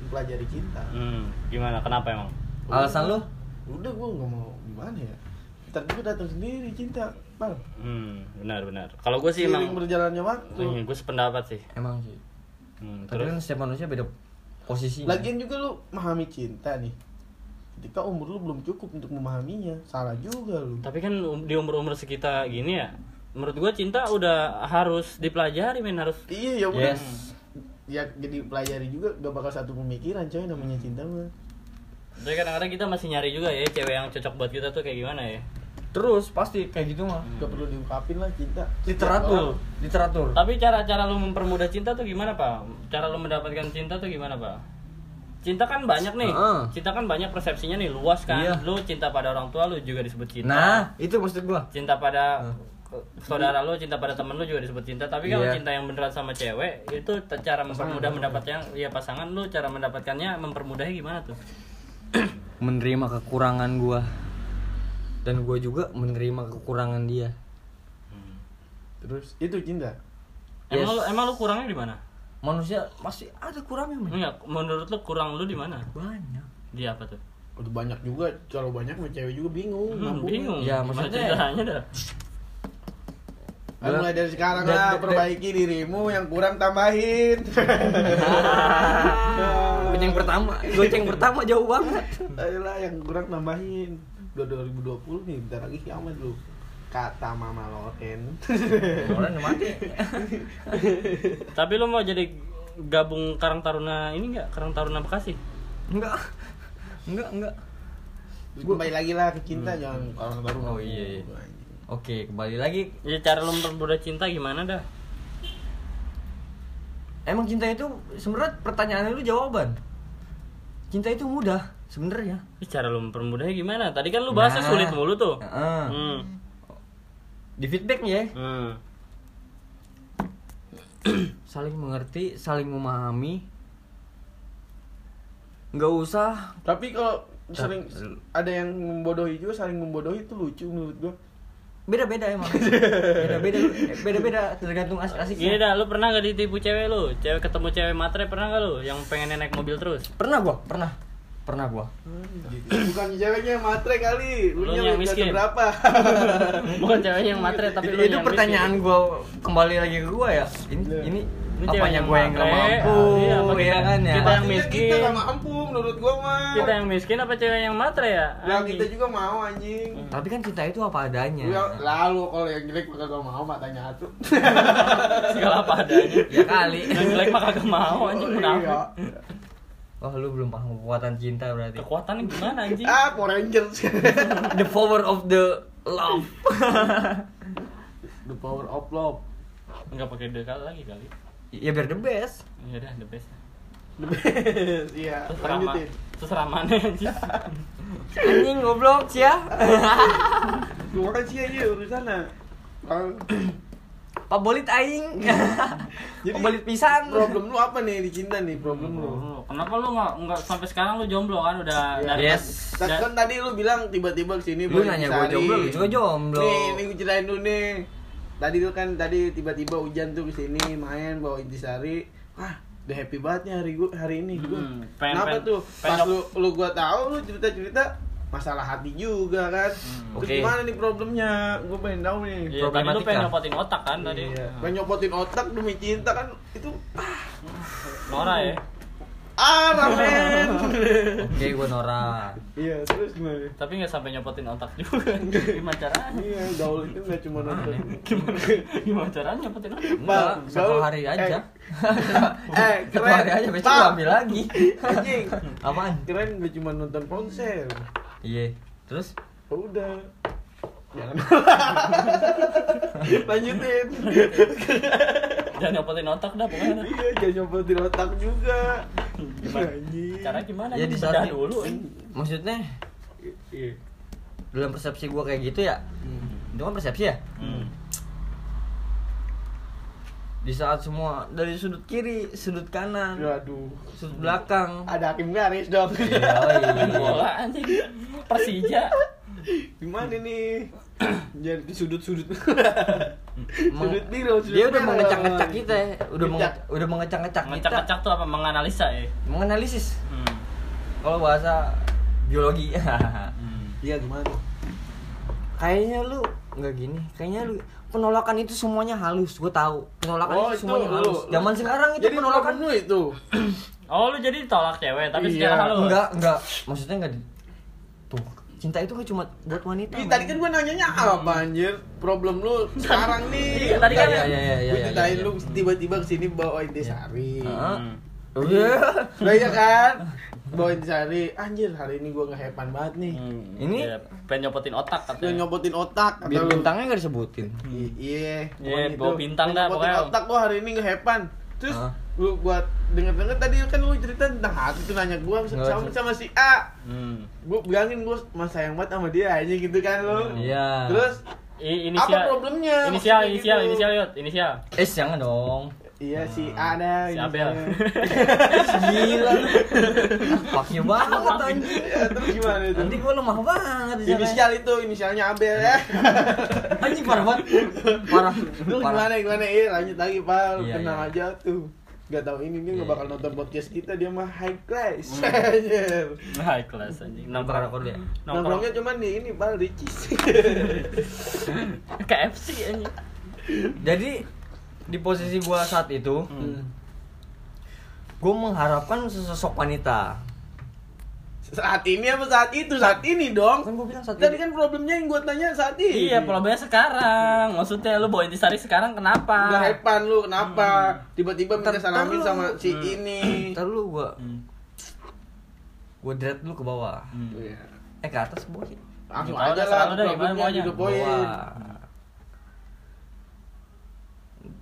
mempelajari cinta. Hmm, gimana? Kenapa emang? Alasan lu? Udah gua nggak mau gimana ya. Ntar juga datang sendiri cinta, Bang. Hmm, benar benar. Kalau gue sih emang berjalannya waktu. gue sependapat sih. Emang sih. Hmm, Tapi kan terus setiap manusia beda posisi. Lagian juga lu memahami cinta nih. Ketika umur lu belum cukup untuk memahaminya, salah juga lu. tapi kan um- di umur-umur sekitar gini ya, menurut gue cinta udah harus dipelajari men harus Iya ya udah. Yes. Ya jadi pelajari juga gak bakal satu pemikiran coy namanya cinta mah. Tapi kadang-kadang kita masih nyari juga ya cewek yang cocok buat kita tuh kayak gimana ya. Terus pasti kayak gitu mah. Gak perlu diungkapin lah cinta. Literatur, literatur. Tapi cara-cara lu mempermudah cinta tuh gimana pak? Cara lu mendapatkan cinta tuh gimana pak? Cinta kan banyak nih, Heeh. cinta kan banyak persepsinya nih luas kan. Iya. Lu cinta pada orang tua lu juga disebut cinta. Nah, itu maksud gua. cinta pada saudara lu, cinta pada temen lu juga disebut cinta. Tapi kalau Iya. cinta yang beneran sama cewek itu cara mempermudah mendapatnya ya pasangan lu cara mendapatkannya mempermudahnya gimana tuh? Menerima kekurangan gua. Dan gua juga menerima kekurangan dia. Terus itu cinta. Yes. Emang lu emang lu kurangnya di mana? Manusia masih ada kurangnya men. Enggak, menurut lu kurang lu di mana? Banyak. Di apa tuh? Udah banyak juga, kalau banyak mah cewek juga bingung. Hmm, bingung. Ya, maksudnya- dah. Ah, mulai dari sekarang lah, perbaiki dirimu yang kurang tambahin. Goceng pertama, goceng pertama jauh banget. Ayolah yang kurang tambahin. Udah 2020 nih, bentar lagi kiamat lu. Kata Mama Loren. Udah mati. Tapi lu mau jadi gabung Karang Taruna ini enggak? Karang Taruna Bekasi? Enggak. Enggak, enggak. Terus kembali lagi lah ke cinta jangan orang baru Oh, iya, iya. Oke, kembali lagi. Ya cara lu mempermudah cinta gimana dah? Emang cinta itu sebenarnya pertanyaan lu jawaban. Cinta itu mudah sebenarnya. Ih, cara lu mempermudahnya gimana? Tadi kan lu bahasnya Nah. sulit mulu tuh. Heeh. Hmm. Di feedback ya, Hmm. saling mengerti, saling memahami. Nggak usah Tapi kalau sering ada yang membodohi juga saling membodohi itu lucu menurut gua. Beda-beda emang. Beda-beda, beda-beda tergantung Gini asik-asiknya. dah, lu pernah gak ditipu cewek lu? Cewek ketemu cewek matre pernah gak lu? Yang pengen naik mobil terus? Pernah gua, pernah. Pernah gua. Bukan ceweknya yang matre kali, lu yang miskin. berapa? Bukan ceweknya yang matre tapi itu, lu itu yang pertanyaan miskin. gua kembali lagi ke gua ya. Ini Iya. ini Ini apanya cewek yang gua yang nggak matre, mampu, iya, apa ya kita- kan ya. kita yang miskin. Kita gak mampu menurut gua mah. Kita yang miskin apa cewek yang matre ya? Anjing. kita juga mau anjing. Tapi kan cinta itu apa adanya. Yang- lalu kalau yang jelek bakal gua mau matanya atuh. segala apa adanya. Ya kali. Yang jelek mah kagak mau anjing Iya. kenapa? Wah lu belum paham kekuatan cinta berarti. Kekuatannya gimana anjing? Ah, Power Rangers. The power of the love. The power of love. Enggak pakai dekal lagi kali. Ya biar the best. Ya udah the best. The best. Iya, lanjutin. terserah mana anjing. Anjing goblok sih ya. Gua kan sih aja urusan Kalau Pak Bolit aing. Jadi, Pak Bolit pisan. problem lu apa nih di cinta nih? Problem lu. Kenapa lu nggak nggak sampai sekarang lu jomblo kan udah Iya. dari Yes. Kan, kan tadi lu bilang tiba-tiba ke sini Lu nanya gua intisari. jomblo, lu juga jomblo. Nih, ini gue ceritain dulu nih. Tadi lu kan tadi tiba-tiba hujan tuh ke sini main bawa intisari. Wah, udah happy banget nih hari gua hari ini gua. Hmm, pengen- Kenapa pengen- tuh? pengen Pas lu lu gua tahu lu cerita-cerita masalah hati juga kan. Terus Oke. gimana nih problemnya? Gua pengen tahu nih. Iya, tadi lu pengen nyopotin otak kan tadi. Iya. Pengen nyopotin otak demi cinta kan itu Nora ya. Ah ramen. Oke, gua Nora. Iya, terus gimana? Tapi nggak sampai nyopotin otak juga. Gimana caranya? Iya, gaul itu nggak cuma nonton. Gimana, gimana caranya nyopotin otak? Enggak, satu hari aja. eh, Satu keren. hari aja besok ambil lagi. Anjing. Apaan? Keren nggak cuma nonton konser. Iya. Terus Udah. Jangan. Lanjutin. Jangan nyopotin otak dah pokoknya. iya, jangan nyopotin otak juga. Gimana? Cara gimana? ya Ini di saat dulu. maksudnya Iya. dalam persepsi gua kayak gitu ya. Itu kan persepsi ya? Hmm. Di saat semua dari sudut kiri, sudut kanan, Aduh. sudut belakang. Ada hakim garis dong. Iya, iya. bola anjing. Persija. Gimana nih? Jadi di sudut-sudut. Emang sudut biru, sudut Dia udah merah. mengecak-ngecak kita, ya. udah Ngecak. menge- udah mengecak-ngecak kita. Ngecak-ngecak tuh apa? Menganalisa ya. Menganalisis. Hmm. Kalau bahasa biologi. Hmm. Iya, gimana tuh? kayaknya lu nggak gini. Kayaknya lu penolakan itu semuanya halus. Gue tahu. Penolakan Oh, itu itu semuanya lu. halus. Zaman sekarang itu Jadi penolakan lu itu. Oh lu jadi tolak cewek tapi Iya. secara halus. enggak, enggak. Maksudnya enggak di... Tuh, cinta itu kan cuma buat wanita. Ih, tadi kan gua nanyanya apa anjir? Problem lu sekarang nih. Iya, tadi kan- Iya, iya, iya, iya, Gua iya, ceritain iya. lu tiba-tiba ke sini bawa intisari. Heeh. Hmm. Oh, Iya. Lah iya kan? Bawa intisari. Anjir, hari ini gua ngehepan banget nih. Hmm. Ini- Iya, pengen nyopotin otak katanya. nyopotin otak Biar bintangnya enggak disebutin. Iya, Iya, bawa bintang Pengen dah, nyopotin pokoknya. otak gua hari ini ngehepan. Terus? Lu buat denger-denger tadi kan lu cerita tentang hati tuh nanya gua sama, Nggak, sama si A. Hmm. Gua bilangin gua mas sayang banget sama dia aja gitu kan lu. Iya. Terus I- Apa inisial, problemnya? Inisial, inisial, gitu. inisial, yuk, inisial. Eh, jangan dong. Iya si ada Si Abel. Gila lu. Paknya banget anjing. Ya, terus gimana itu? Nanti gua lemah banget di sana. Inisial itu, inisialnya Abel ya. Anjing parah banget. Parah. Terus Parah. gimana gimana? Iya lanjut lagi Pal, Iya, tenang iya. aja tuh. Gak tahu ini dia nggak bakal iya. nonton podcast kita dia mah high class. Anjir. High class anjing. Nongkrong rokok dia. Nongkrongnya cuman di ini Pal Ricis. KFC anjing. Jadi di posisi gua saat itu, Hmm. gua mengharapkan sesosok wanita. Saat ini apa saat itu? Saat ini dong. Kan gua bilang saat Tadi ini. kan problemnya yang gue tanya saat ini. Iya, problemnya sekarang. Maksudnya lu bawa intisari sekarang kenapa? Gak repan lu kenapa? Tiba-tiba minta salamin lu. sama si Hmm. ini. Ntar dulu gua Hmm. gua dread dulu ke bawah. Hmm. Iya. Eh ke atas sih. Langsung Ya, aja lah problemnya juga poin.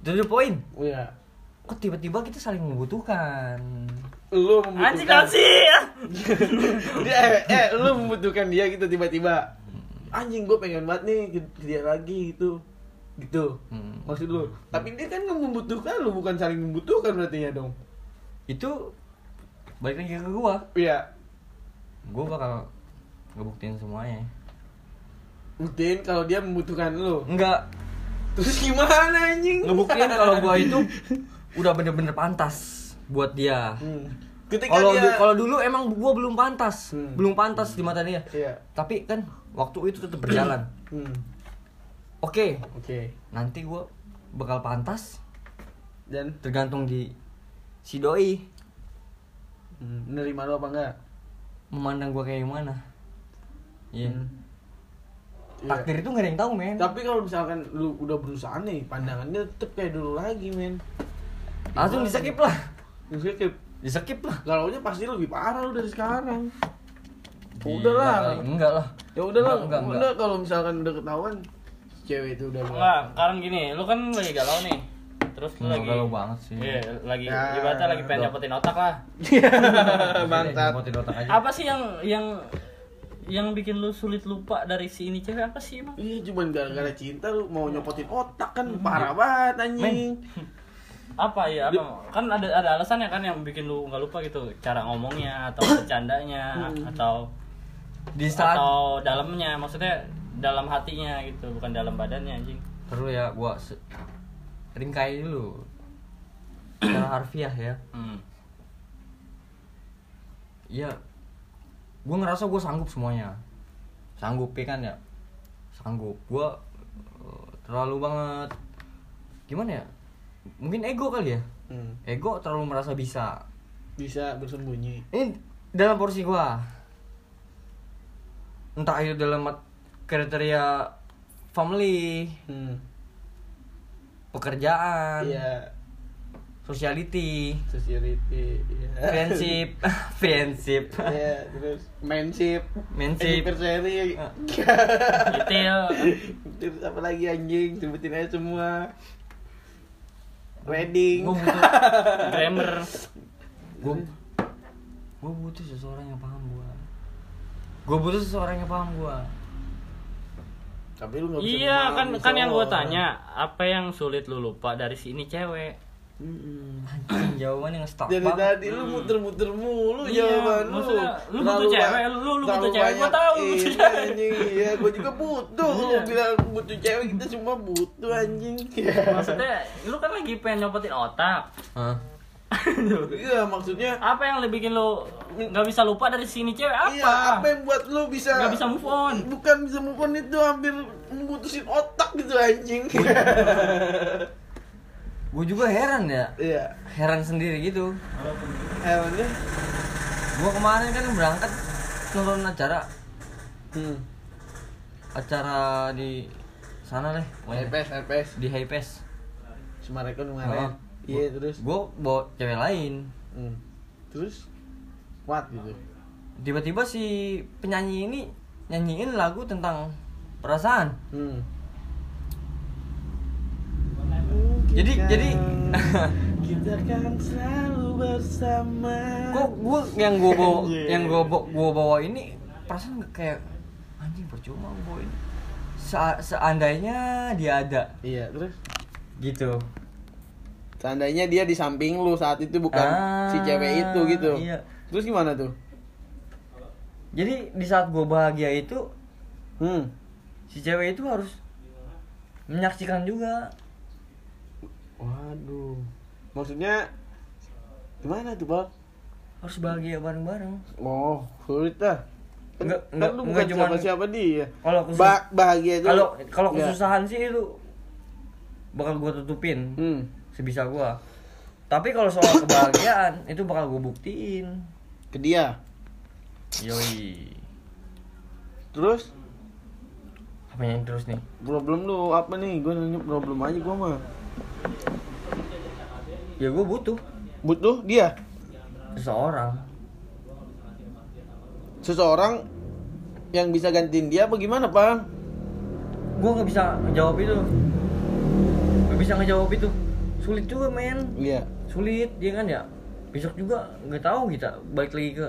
Jadi poin. Iya. Kok tiba-tiba kita saling membutuhkan? Lu Anjing membutuhkan sih. dia eh, eh lu membutuhkan dia gitu tiba-tiba. Anjing gue pengen banget nih ke ke dia lagi gitu. Gitu. Hmm. Maksud lu. Tapi dia kan nggak membutuhkan lu bukan saling membutuhkan berarti ya dong. Itu balik lagi ke gua. Iya. Gua bakal ngebuktiin semuanya. Buktiin kalau dia membutuhkan lu. Enggak, Terus gimana anjing? ngebuktiin kalau gua itu udah bener-bener pantas buat dia. Hmm. Ketika Kalau dia kalau dulu emang gua belum pantas, Hmm. belum pantas di mata dia. Iya. Tapi kan waktu itu tetap berjalan. Hmm. Oke, Oke. nanti gua bakal pantas Dan tergantung di si doi hmm, menerima lu apa enggak? memandang gua kayak gimana. Iya. Hmm. Iya. Takdir itu gak ada yang tahu, men. Tapi kalau misalkan lu udah berusaha nih, pandangannya tetep kayak dulu lagi, men. Langsung di skip lah. Skip. Di skip lah. Galaunya pasti lebih parah lu dari sekarang. Gila Udah lah. Enggak lah. Ya udah lah. Enggak, enggak, Udah kalau misalkan udah ketahuan cewek itu udah Enggak, sekarang gini, lu kan lagi galau nih. Terus lu Enggak lagi galau banget sih. Iya, lagi Ya, ibaratnya lagi pengen nyopotin otak lah. Bangsat. Motin otak aja. Apa sih yang yang yang bikin lu sulit lupa dari si ini cewek apa sih emang? Iya, cuman gara-gara cinta lu mau nyopotin otak kan parah banget anjing. Apa ya? Apa? Kan ada ada alasannya kan yang bikin lu nggak lupa gitu. Cara ngomongnya atau bercandanya atau Di saat atau dalamnya maksudnya dalam hatinya gitu, bukan dalam badannya anjing. perlu ya gua ringkai dulu. Secara harfiah ya. Hmm. Iya. Gua ngerasa gua sanggup semuanya. Sanggup ya kan ya. Sanggup. Gua eh, terlalu banget gimana ya? Mungkin ego kali ya. Hmm. Ego terlalu merasa bisa. Bisa bersembunyi. Ini dalam porsi gua. Entah itu dalam kriteria family, Hmm. pekerjaan, Iya. sociality, Sociality. Iya. friendship, friendship, Iya, terus manship. Manship. Anniversary. Detail. Terus apa lagi anjing? Sebutin aja semua. Wedding. Gua butuh, grammar. gua, gua butuh seseorang yang paham gua. Gua butuh seseorang yang paham gua. Tapi lu gak bisa Iya kan kan yang gue tanya apa yang sulit lu lupa dari si ini Anjing jawabannya nge-stuck Dari banget. tadi lu muter-muter mulu Iya, jawaban lu. maksudnya lu butuh cewek, lu- lu butuh cewek, gua tahu lu butuh cewek. Anjing, iya, gua juga butuh. Lu Iya. bilang butuh cewek, kita semua butuh anjing. Iya. Maksudnya lu kan lagi pengen nyopotin otak. Hah? Iya, maksudnya apa yang lebih bikin lu nggak bisa lupa dari sini cewek apa? Iya, apa yang buat lu bisa Nggak bisa move on. Bukan bisa move on itu hampir memutusin otak gitu anjing. Gua juga heran ya. Iya. Heran sendiri gitu. Hewannya. Gua kemarin kan berangkat nonton acara Hmm. acara di sana deh. LPS, LPS. Di Hypes. Semarekon kemarin. Oh. Iya, terus. Gue bawa cewek lain. Hmm. Terus kuat gitu. Tiba-tiba si penyanyi ini nyanyiin lagu tentang perasaan. Hmm. Jadi jadi kita kan selalu bersama. kok gue yang gue bawa Anjing. yang gue bawa, gua bawa ini perasaan kayak anjing percuma gue bawa ini. Se- seandainya dia ada Iya, terus gitu. Seandainya dia di samping lu saat itu bukan Ah, si cewek itu gitu. iya. Terus gimana tuh? Jadi di saat gue bahagia itu Hmm. si cewek itu harus menyaksikan juga. Waduh. Maksudnya gimana tuh, Bang? Harus bahagia bareng-bareng. Oh, sulit dah. Kan- Enggak- kan enggak- lu enggak bukan cuman- siapa-siapa dia. Kalau khusus- Ba- bahagia itu Kalau kalau Ya. kesusahan sih itu bakal gue tutupin Hmm. sebisa gue. Tapi kalau soal kebahagiaan itu bakal gue buktiin. Ke dia. Yoi. Terus Apa yang terus nih? problem lu apa nih? Gue nanya problem aja gua mah. Ya gue butuh Butuh dia. seseorang. Seseorang yang bisa gantiin dia apa gimana, Bang? Gue nggak bisa ngejawab itu. Gak bisa ngejawab itu. Sulit juga men. Iya. Sulit ya kan ya. Besok juga nggak tahu kita balik lagi ke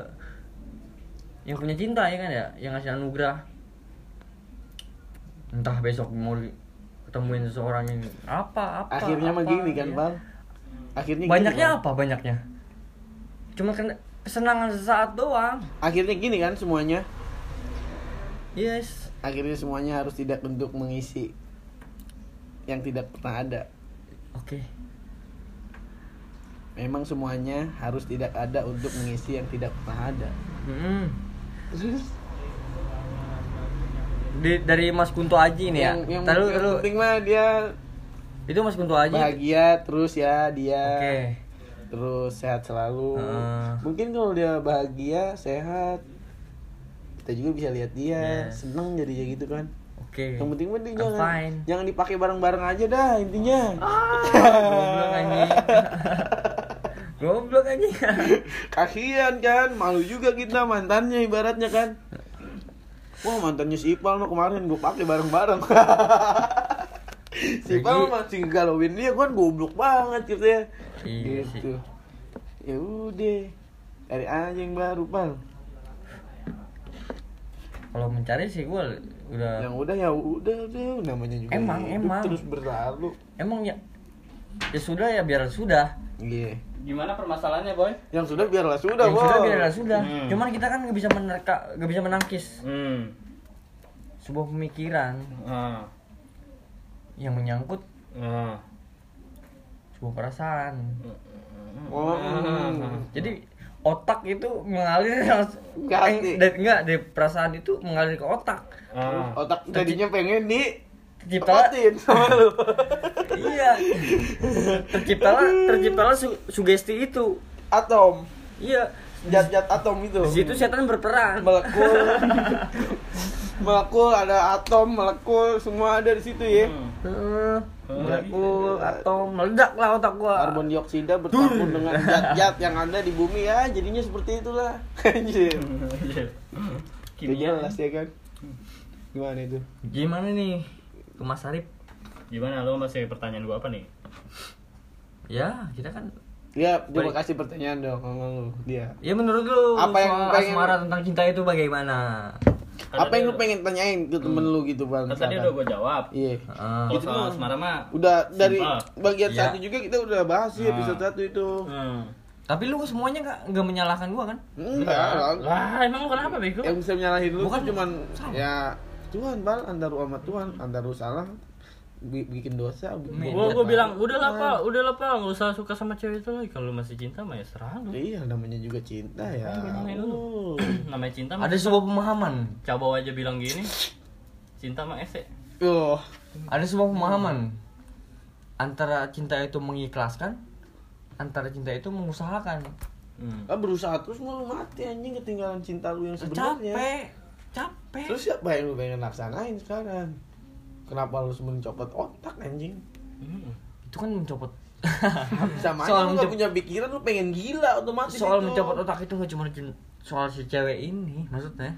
yang punya cinta ya kan ya, yang ngasih anugerah. Entah besok mau di- ketemuin seseorang yang apa apa. Akhirnya apa, gini kan, ya. Bang. Akhirnya gini, Banyaknya Bang. apa banyaknya? Cuma kan kesenangan sesaat doang. Akhirnya gini kan semuanya. Yes. Akhirnya semuanya harus tidak untuk mengisi yang tidak pernah ada. Oke. Memang semuanya harus tidak ada untuk mengisi yang tidak pernah ada. Mm-mm. Terus Di- dari Mas Kunto Aji nih ya. yang yang, Tahu yang lu penting mah dia itu Mas Kunto Aji. bahagia terus ya dia. Oke. Terus sehat selalu. Heeh. Mungkin kalau dia bahagia, sehat, kita juga bisa lihat dia Yes. seneng jadinya gitu kan. Oke. Yang penting I'm jangan fine. jangan dipakai bareng-bareng aja dah intinya. Goblok anjing. Goblok anjing. Kasihan kan, malu juga kita mantannya ibaratnya kan. Wah mantannya si Ipal no kemarin gue pakai bareng-bareng. si Ipal masih galauin dia kan goblok banget gitu ya. Iya gitu. Ya udah, cari aja yang baru pal. Kalau mencari sih gue udah Yang udah ya udah udah namanya juga Emang, emang. terus berlalu. emang ya ya sudah ya biar sudah. Iya. Gimana permasalahannya, Boy? Yang sudah biarlah sudah, Yang sudah Bos. biarlah sudah. Hmm. Cuman kita kan nggak bisa menerka, nggak bisa menangkis Hmm. sebuah pemikiran Ah. yang menyangkut Ah. sebuah perasaan. Oh, hmm. Jadi otak itu mengalir eh, dari, enggak dari perasaan itu mengalir ke otak. Ah. Otak tadinya pengen di Terciptalah tepatin sama lu. iya. Terciptalah terciptalah su- sugesti itu. Atom, Iya. zat-zat atom itu. Di situ setan berperan. molekul molekul ada atom molekul semua ada di situ ya Heeh. molekul atau meledak lah otak gua. karbon dioksida bercampur dengan zat-zat yang ada di bumi ya jadinya seperti itulah anjir Udah jelas ya kan gimana itu Gimana nih? Ke Mas Arif? Gimana lo masih pertanyaan gua apa nih? Ya, kita kan ya coba kasih pertanyaan dong sama lu dia Ya menurut lu Apa yang soal pengen- asmara tentang cinta itu bagaimana? apa yang lu pengen tanyain ke temen lu gitu bang Kan tadi udah gua jawab. iya Heeh. Kalau Gitu soal mah. asmara mah udah dari Simpel. bagian Iya. satu juga kita udah bahas sih Ah. episode satu itu Hmm. Tapi lu semuanya nggak nggak menyalahkan gua kan? enggak lah. Lah, emang lu kenapa bego? yang bisa nyalahin lu Bukan cuman sama. ya Tuhan bal antar lu sama Tuhan antar lu salah bi- bikin dosa. Gua gua bilang, udah lah. Pak, udah lah, Pak, enggak usah suka sama cewek itu lagi. Kalau masih cinta mah ya serah lu. iya namanya juga cinta ya. Oh. Namanya cinta mah Ada sebuah pemahaman. coba aja bilang gini. Cinta mah ese. Tuh. Ada sebuah pemahaman antara cinta itu mengikhlaskan, antara cinta itu mengusahakan. Hmm. Ah, berusaha terus mau lu mati anjing ketinggalan cinta lu yang sebenarnya Capek, capek. terus siapa yang lu pengen laksanain sekarang kenapa lu semen copot otak anjing Hmm. itu kan mencopot. sama Soal aja lu gak mencop- punya pikiran lu pengen gila otomatis soal itu. mencopot otak itu nggak cuma soal si cewek ini, maksudnya.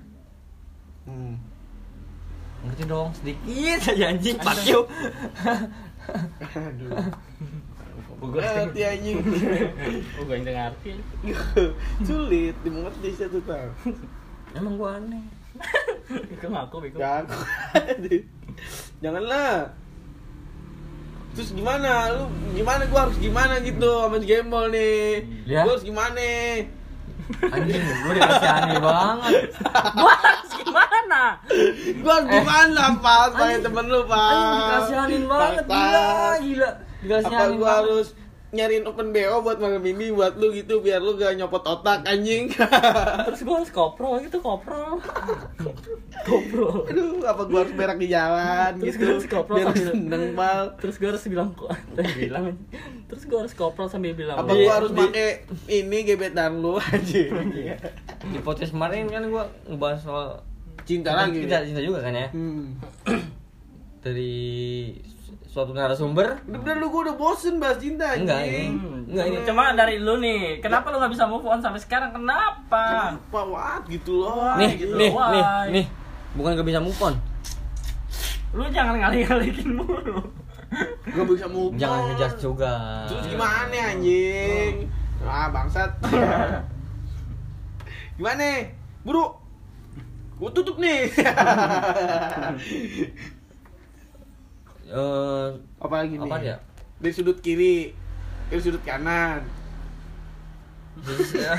hmm. Ngerti dong sedikit saja anjing, fuck you. aduh Gua ngerti anjing Oh, gua yang ngerti. sulit dimengerti satu tahun Emang gua aneh. Bego ngaku, bego. Janganlah. Terus gimana? Lu gimana gua harus gimana gitu sama si Gembol nih? Ya. Gua harus gimana? Anjing, gue dikasihani banget. Gua harus gimana? Gua harus gimana, Pak? Sebagai temen lu, Pak. Anjing dikasihanin banget, gila, Bangsat. gila. Apa Dikasihanin gua banget. harus nyariin open BO buat malam ini buat lu gitu biar lu gak nyopot otak anjing. Terus gua harus koprol gitu, koprol. koprol. Aduh, apa gua harus berak di jalan Terus gitu. gua harus koprol biar sambil- seneng, Pal. Terus gua harus bilang kok bilang. Terus gua harus koprol sambil bilang. Apa "Di- gua harus di- pakai ini gebetan lu anjing? Di podcast kemarin kan gue ngebahas soal Cinta lagi. Cinta, cinta juga kan ya. Hmm. Dari suatu narasumber. Udah lu gua udah bosen bahas cinta anjing. Enggak, ini. Enggak, ini. Cuma dari lu nih, kenapa lu nggak bisa move on sampai sekarang? Kenapa? Apa wat gitu loh. Nih, gitu, nih, nih, nih. Bukan gak bisa move on. Lu jangan ngalih-ngalihin mulu. Gak bisa move Jangan on. ngejudge juga. Terus gimana anjing? Ah bangsat. gimana? Buru. Gua tutup nih. Eh, apa lagi nih? ya? Dari sudut kiri, dari sudut kanan. Jadi, ya.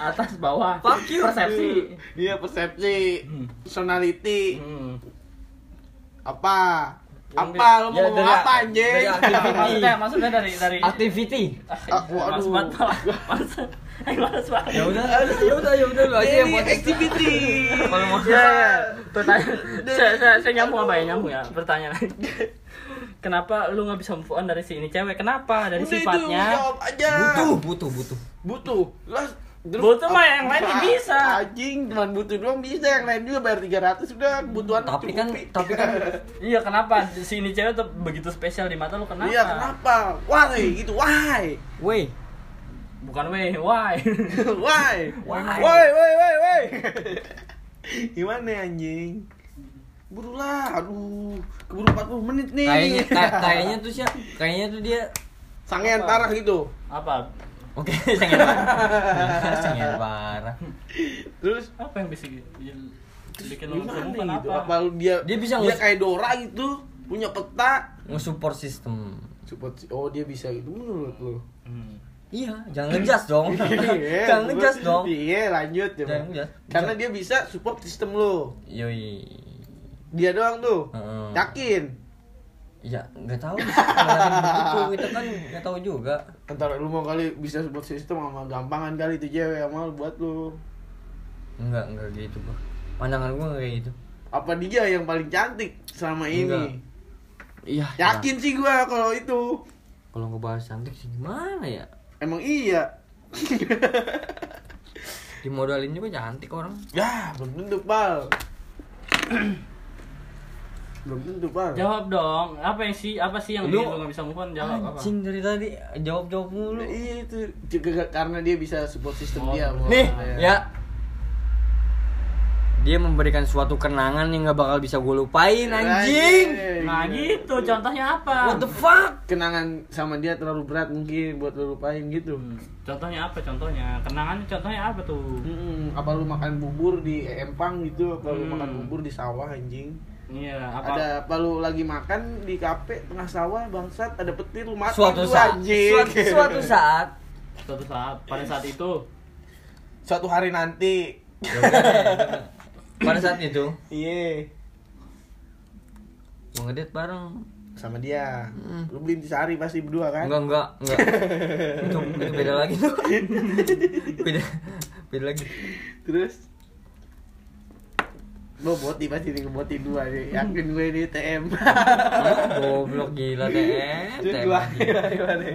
Atas bawah. Fuck you. Persepsi. Iya persepsi, personality. Hmm. Apa? Apa? Lu mau Ya, ngomong dari- apa anjing? dari aktivitas. Maksudnya, maksudnya dari dari activity. Ah, waduh. Males banget, males. Banget. Ya udah, ya udah, ya udah lu aja yang Ini podcast. activity. Kalau mau Ya, ya. Pertanyaan, saya, saya, saya nyambung apa ya nyambung ya pertanyaan. Kenapa lu nggak bisa move on dari si ini cewek? Kenapa? Dari Udah itu, sifatnya? jawab aja. butuh, butuh, butuh. Butuh. Lah, terus Butuh mah yang lain bisa. Anjing, cuman butuh doang bisa, yang lain juga bayar 300 udah kebutuhan Tapi kan, tapi kan Iya kenapa si ini cewek tuh begitu spesial di mata lu kenapa? Iya, kenapa? Why gitu? Why? Weh, Bukan weh, why? Why? Why? Why, why, why, why? Gimana anjing? Burulah, aduh, keburu 40 menit nih. kayaknya kayak- kayaknya tuh sih, kayaknya tuh dia sangean Apa? parah gitu. apa? Oke, sangat parah. sangat parah. Terus Apa yang bisa bikin bukan gitu? apa? Apa dia Dia bisa dia kayak Dora gitu, punya peta. Nge-support sistem. Support oh dia bisa gitu menurut lu. Hmm. Iya, jangan ngejas dong. Iya, jangan gua- ngejas dong. Iya, lanjut. Jangan ngejas. Karena dia bisa support sistem lu. Yoi. Dia doang tuh. Heeh. Yakin. Ya, nggak tahu begitu kita kan nggak tahu juga. Antara lu mau kali bisa support sistem sama gampangan kali itu cewek sama lu buat lu. Enggak, enggak gitu, Bro. Pandangan gua nggak kayak gitu. Apa dia yang paling cantik selama ini? Iya. Yakin sih gua kalau itu. Kalau ngebahas cantik sih gimana ya? Emang iya. Dimodalin juga cantik orang. Ya, belum tentu, Pal. belum tentu, Pal. Jawab dong. Apa yang sih? Apa sih yang Lu- nggak bisa move on? Jawab apa? Anjing dari tadi jawab-jawab mulu. Iya itu juga karena dia bisa support sistem Oh, dia. Bos. Nih, Iya. ya. Dia memberikan suatu kenangan yang gak bakal bisa gue lupain anjing. Nah gitu, contohnya apa? What the fuck? Kenangan sama dia terlalu berat mungkin buat lu lupain gitu. Hmm, Contohnya apa? Contohnya kenangan contohnya apa tuh? Hmm, apa lu makan bubur di Empang gitu? Apa lu Hmm. makan bubur di sawah anjing? Iya, apa? Ada apa lu lagi makan di kafe tengah sawah bangsat ada petir lu makan Suatu saat, anjing. suatu, suatu saat. Suatu saat, pada saat itu Suatu hari nanti. Pada saat itu, Iya. mau ngedate bareng. Sama dia. Hmm. Lu beli sehari pasti berdua kan? Enggak, enggak, enggak. itu, itu beda lagi tuh. beda, beda lagi. Terus Lo boti pasti nih boti dua nih. Yakin gue di TM. Goblok gila TM. Gua lagi. gimana?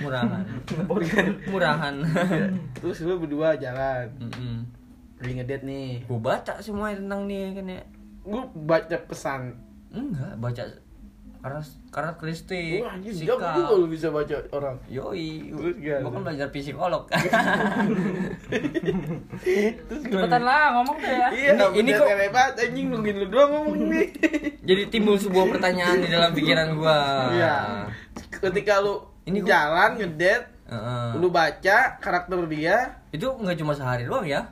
Murahan. Murahan. Terus lu berdua jalan. Lagi ngedate nih. Gua baca semua tentang dia kan ya. Gue baca pesan. Enggak, baca karena karakteristik, Wah, anjir jago juga sikap. lu bisa baca orang. Yoi, gua kan belajar psikolog. Terus cepetan lah ngomong deh ya. Iya, Ini- ini kok hebat anjing nungguin lu doang ngomong nih. Jadi timbul sebuah pertanyaan di dalam pikiran gua. Iya. Ketika lu Ini gua- jalan ngedate, Heeh. lu baca karakter dia, Itu nggak cuma sehari doang ya.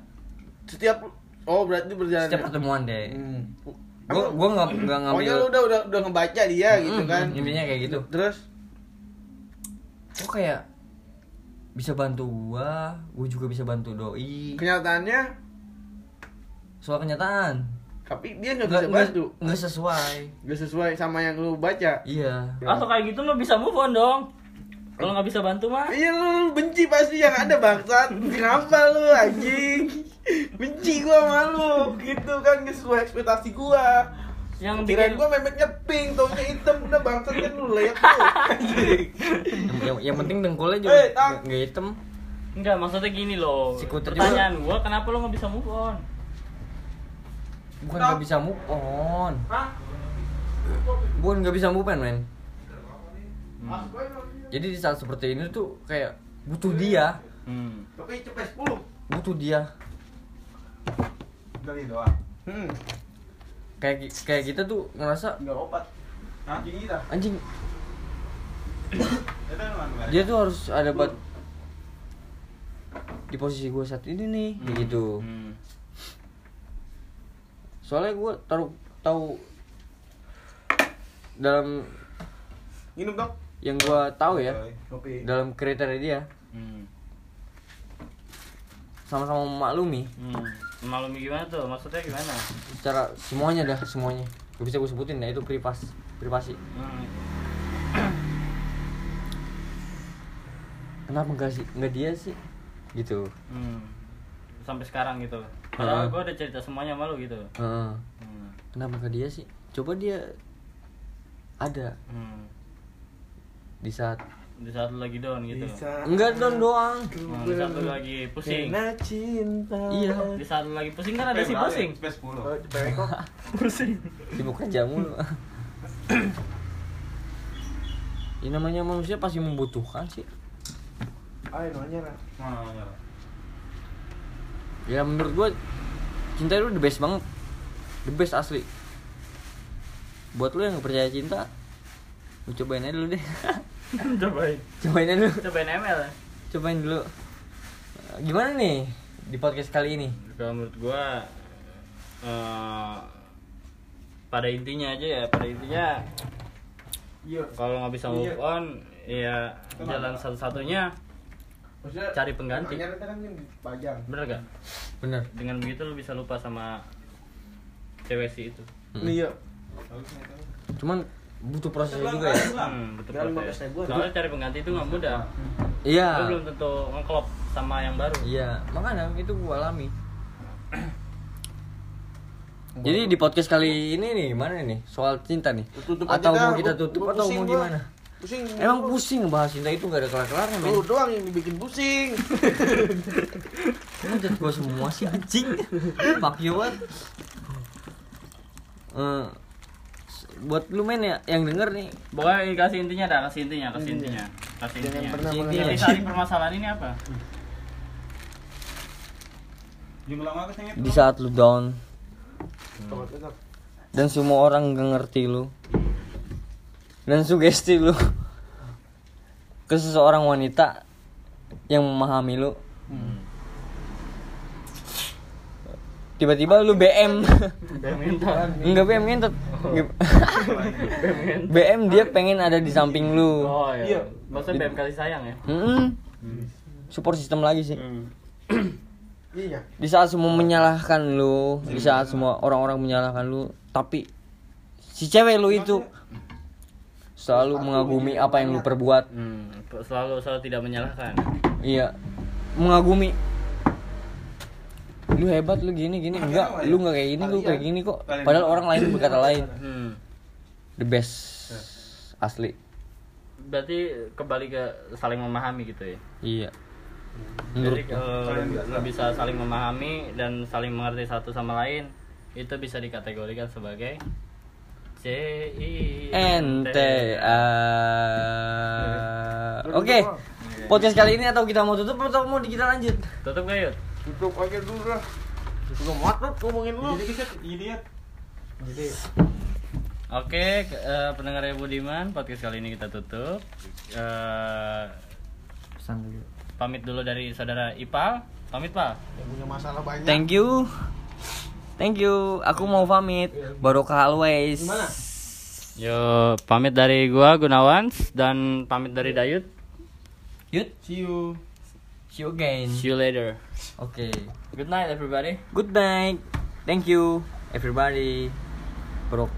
Setiap oh berarti berjalan. Setiap pertemuan deh. Hmm. Gua gua nggak nggak ngambil. Pokoknya lu udah udah udah ngebaca dia gitu Mm, kan. Intinya kayak gitu. Terus Kok kayak bisa bantu gua, gua juga bisa bantu doi. kenyataannya Soal kenyataan. tapi dia nggak bisa bantu. nggak sesuai. Gak sesuai sama yang lu baca. Iya. Atau kayak gitu lo bisa move on dong. Kalau nggak bisa bantu mah. Iya lu benci pasti yang ada bangsat. Kenapa lu anjing? Benci gua sama lu. Gitu kan sesuai ekspektasi gua. Yang Kirain bikin gua memeknya pink, taunya hitam udah bangsat kan lu lihat tuh. Yang, penting dengkulnya juga Eh, Tang. nggak hitam. Enggak, maksudnya gini loh. Si Pertanyaan gua kenapa lo nggak bisa move on? Bukan nggak bisa move on. Hah? Bukan nggak bisa move on, men. Lu. Jadi di saat seperti ini tuh kayak butuh dia, Hmm. Tapi cepet 10. butuh dia. Doang. Hmm. Kayak kayak kita tuh ngerasa Enggak obat. Hah? Gini kita. anjing dia tuh harus ada buat di posisi gue saat ini nih kayak gitu Hmm. soalnya gue taruh tahu dalam Minum dong. yang gue tahu ya Kopi. dalam kriteria dia Hmm. sama-sama memaklumi Hmm. Maklumi gimana tuh? Maksudnya gimana? secara semuanya dah semuanya gak bisa gue sebutin ya itu privas privasi Hmm. kenapa enggak sih enggak dia sih gitu Hmm. Sampai sekarang gitu. Padahal Heeh. gua udah cerita semuanya sama lu gitu. Heeh. Hmm. kenapa enggak dia sih coba dia ada Hmm. di saat Di saat lu lagi down gitu. enggak don doang Hmm, di saat lu lagi pusing. Kena cinta. iya Di saat lu lagi pusing kan ada si pusing. Space 10. Oh. Pusing. sibuk kerja mulu ya namanya manusia pasti membutuhkan sih Ayo nanya lah. Mana nyala? ya menurut gua cinta itu the best banget the best asli buat lu yang nggak percaya cinta lu cobain aja dulu deh Cobain. cobain dulu Cobain ML ya. cobain dulu gimana nih di podcast kali ini Kalau menurut gua eh, pada intinya aja ya, pada intinya Iya. kalau nggak bisa move Iya. on, ya jalan satu-satunya Maksudnya Cari pengganti. Kan bener gak? bener Dengan begitu lu bisa lupa sama cewek si itu. Iya. cuman butuh proses juga ya? Hmm, betul Jalan proses. 15 ribu. Soalnya cari pengganti itu nggak mudah. iya. Lu belum tentu ngeklop sama yang baru. iya makanya itu gua alami. Jadi di podcast kali ini nih gimana nih soal cinta nih? Tutup atau mau kita tutup atau mau gimana? Pusing. emang pusing ngebahas cinta itu gak ada kelar-kelarnya men? Lu doang yang dibikin pusing. Emang jat gua semua sih anjing. Fuck you what? Eh, buat lu men ya yang denger nih Pokoknya kasih intinya dah, kasih intinya, kasih intinya. Kasih intinya. pernah Intinya. Inti saling permasalahan ini apa? Di saat lu down tunggu. dan semua orang gak ngerti lu dan sugesti lu ke seseorang wanita yang memahami lu tiba-tiba lu BM enggak BM ngentot BM dia pengen ada di samping lu Oh Iya. iya. Maksudnya BM kasih sayang ya? Mm-mm. support system lagi sih Iya. di saat semua menyalahkan lu di saat semua orang-orang menyalahkan lu tapi si cewek lu itu selalu mengagumi apa yang lu perbuat Hmm, selalu selalu tidak menyalahkan. iya mengagumi lu hebat lu gini gini. Enggak lu nggak kayak gini lu kayak gini kok. Padahal orang lain berkata lain. Hmm. the best asli. Berarti kembali ke saling memahami gitu ya. iya. Menurut Jadi kalau bisa saling memahami dan saling mengerti satu sama lain, itu bisa dikategorikan sebagai C I N T A. Oke. Podcast kali ini atau kita mau tutup atau mau kita lanjut? Tutup gak yuk? tutup aja dulu dah Gue lu, ngomongin lu jadi kita idiot jadi Oke, okay, uh, eh, pendengar ya Budiman, podcast kali ini kita tutup. Uh, dulu. Pamit dulu dari saudara Ipal. Pamit, Pak. Yang punya masalah banyak. Thank you. Thank you. Aku mau pamit. Barokah always. Gimana? Yo, pamit dari gua Gunawan dan pamit dari Dayut. Yut, see you. See you again. See you later. Okay. Good night, everybody. Good night. Thank you, everybody. Bro.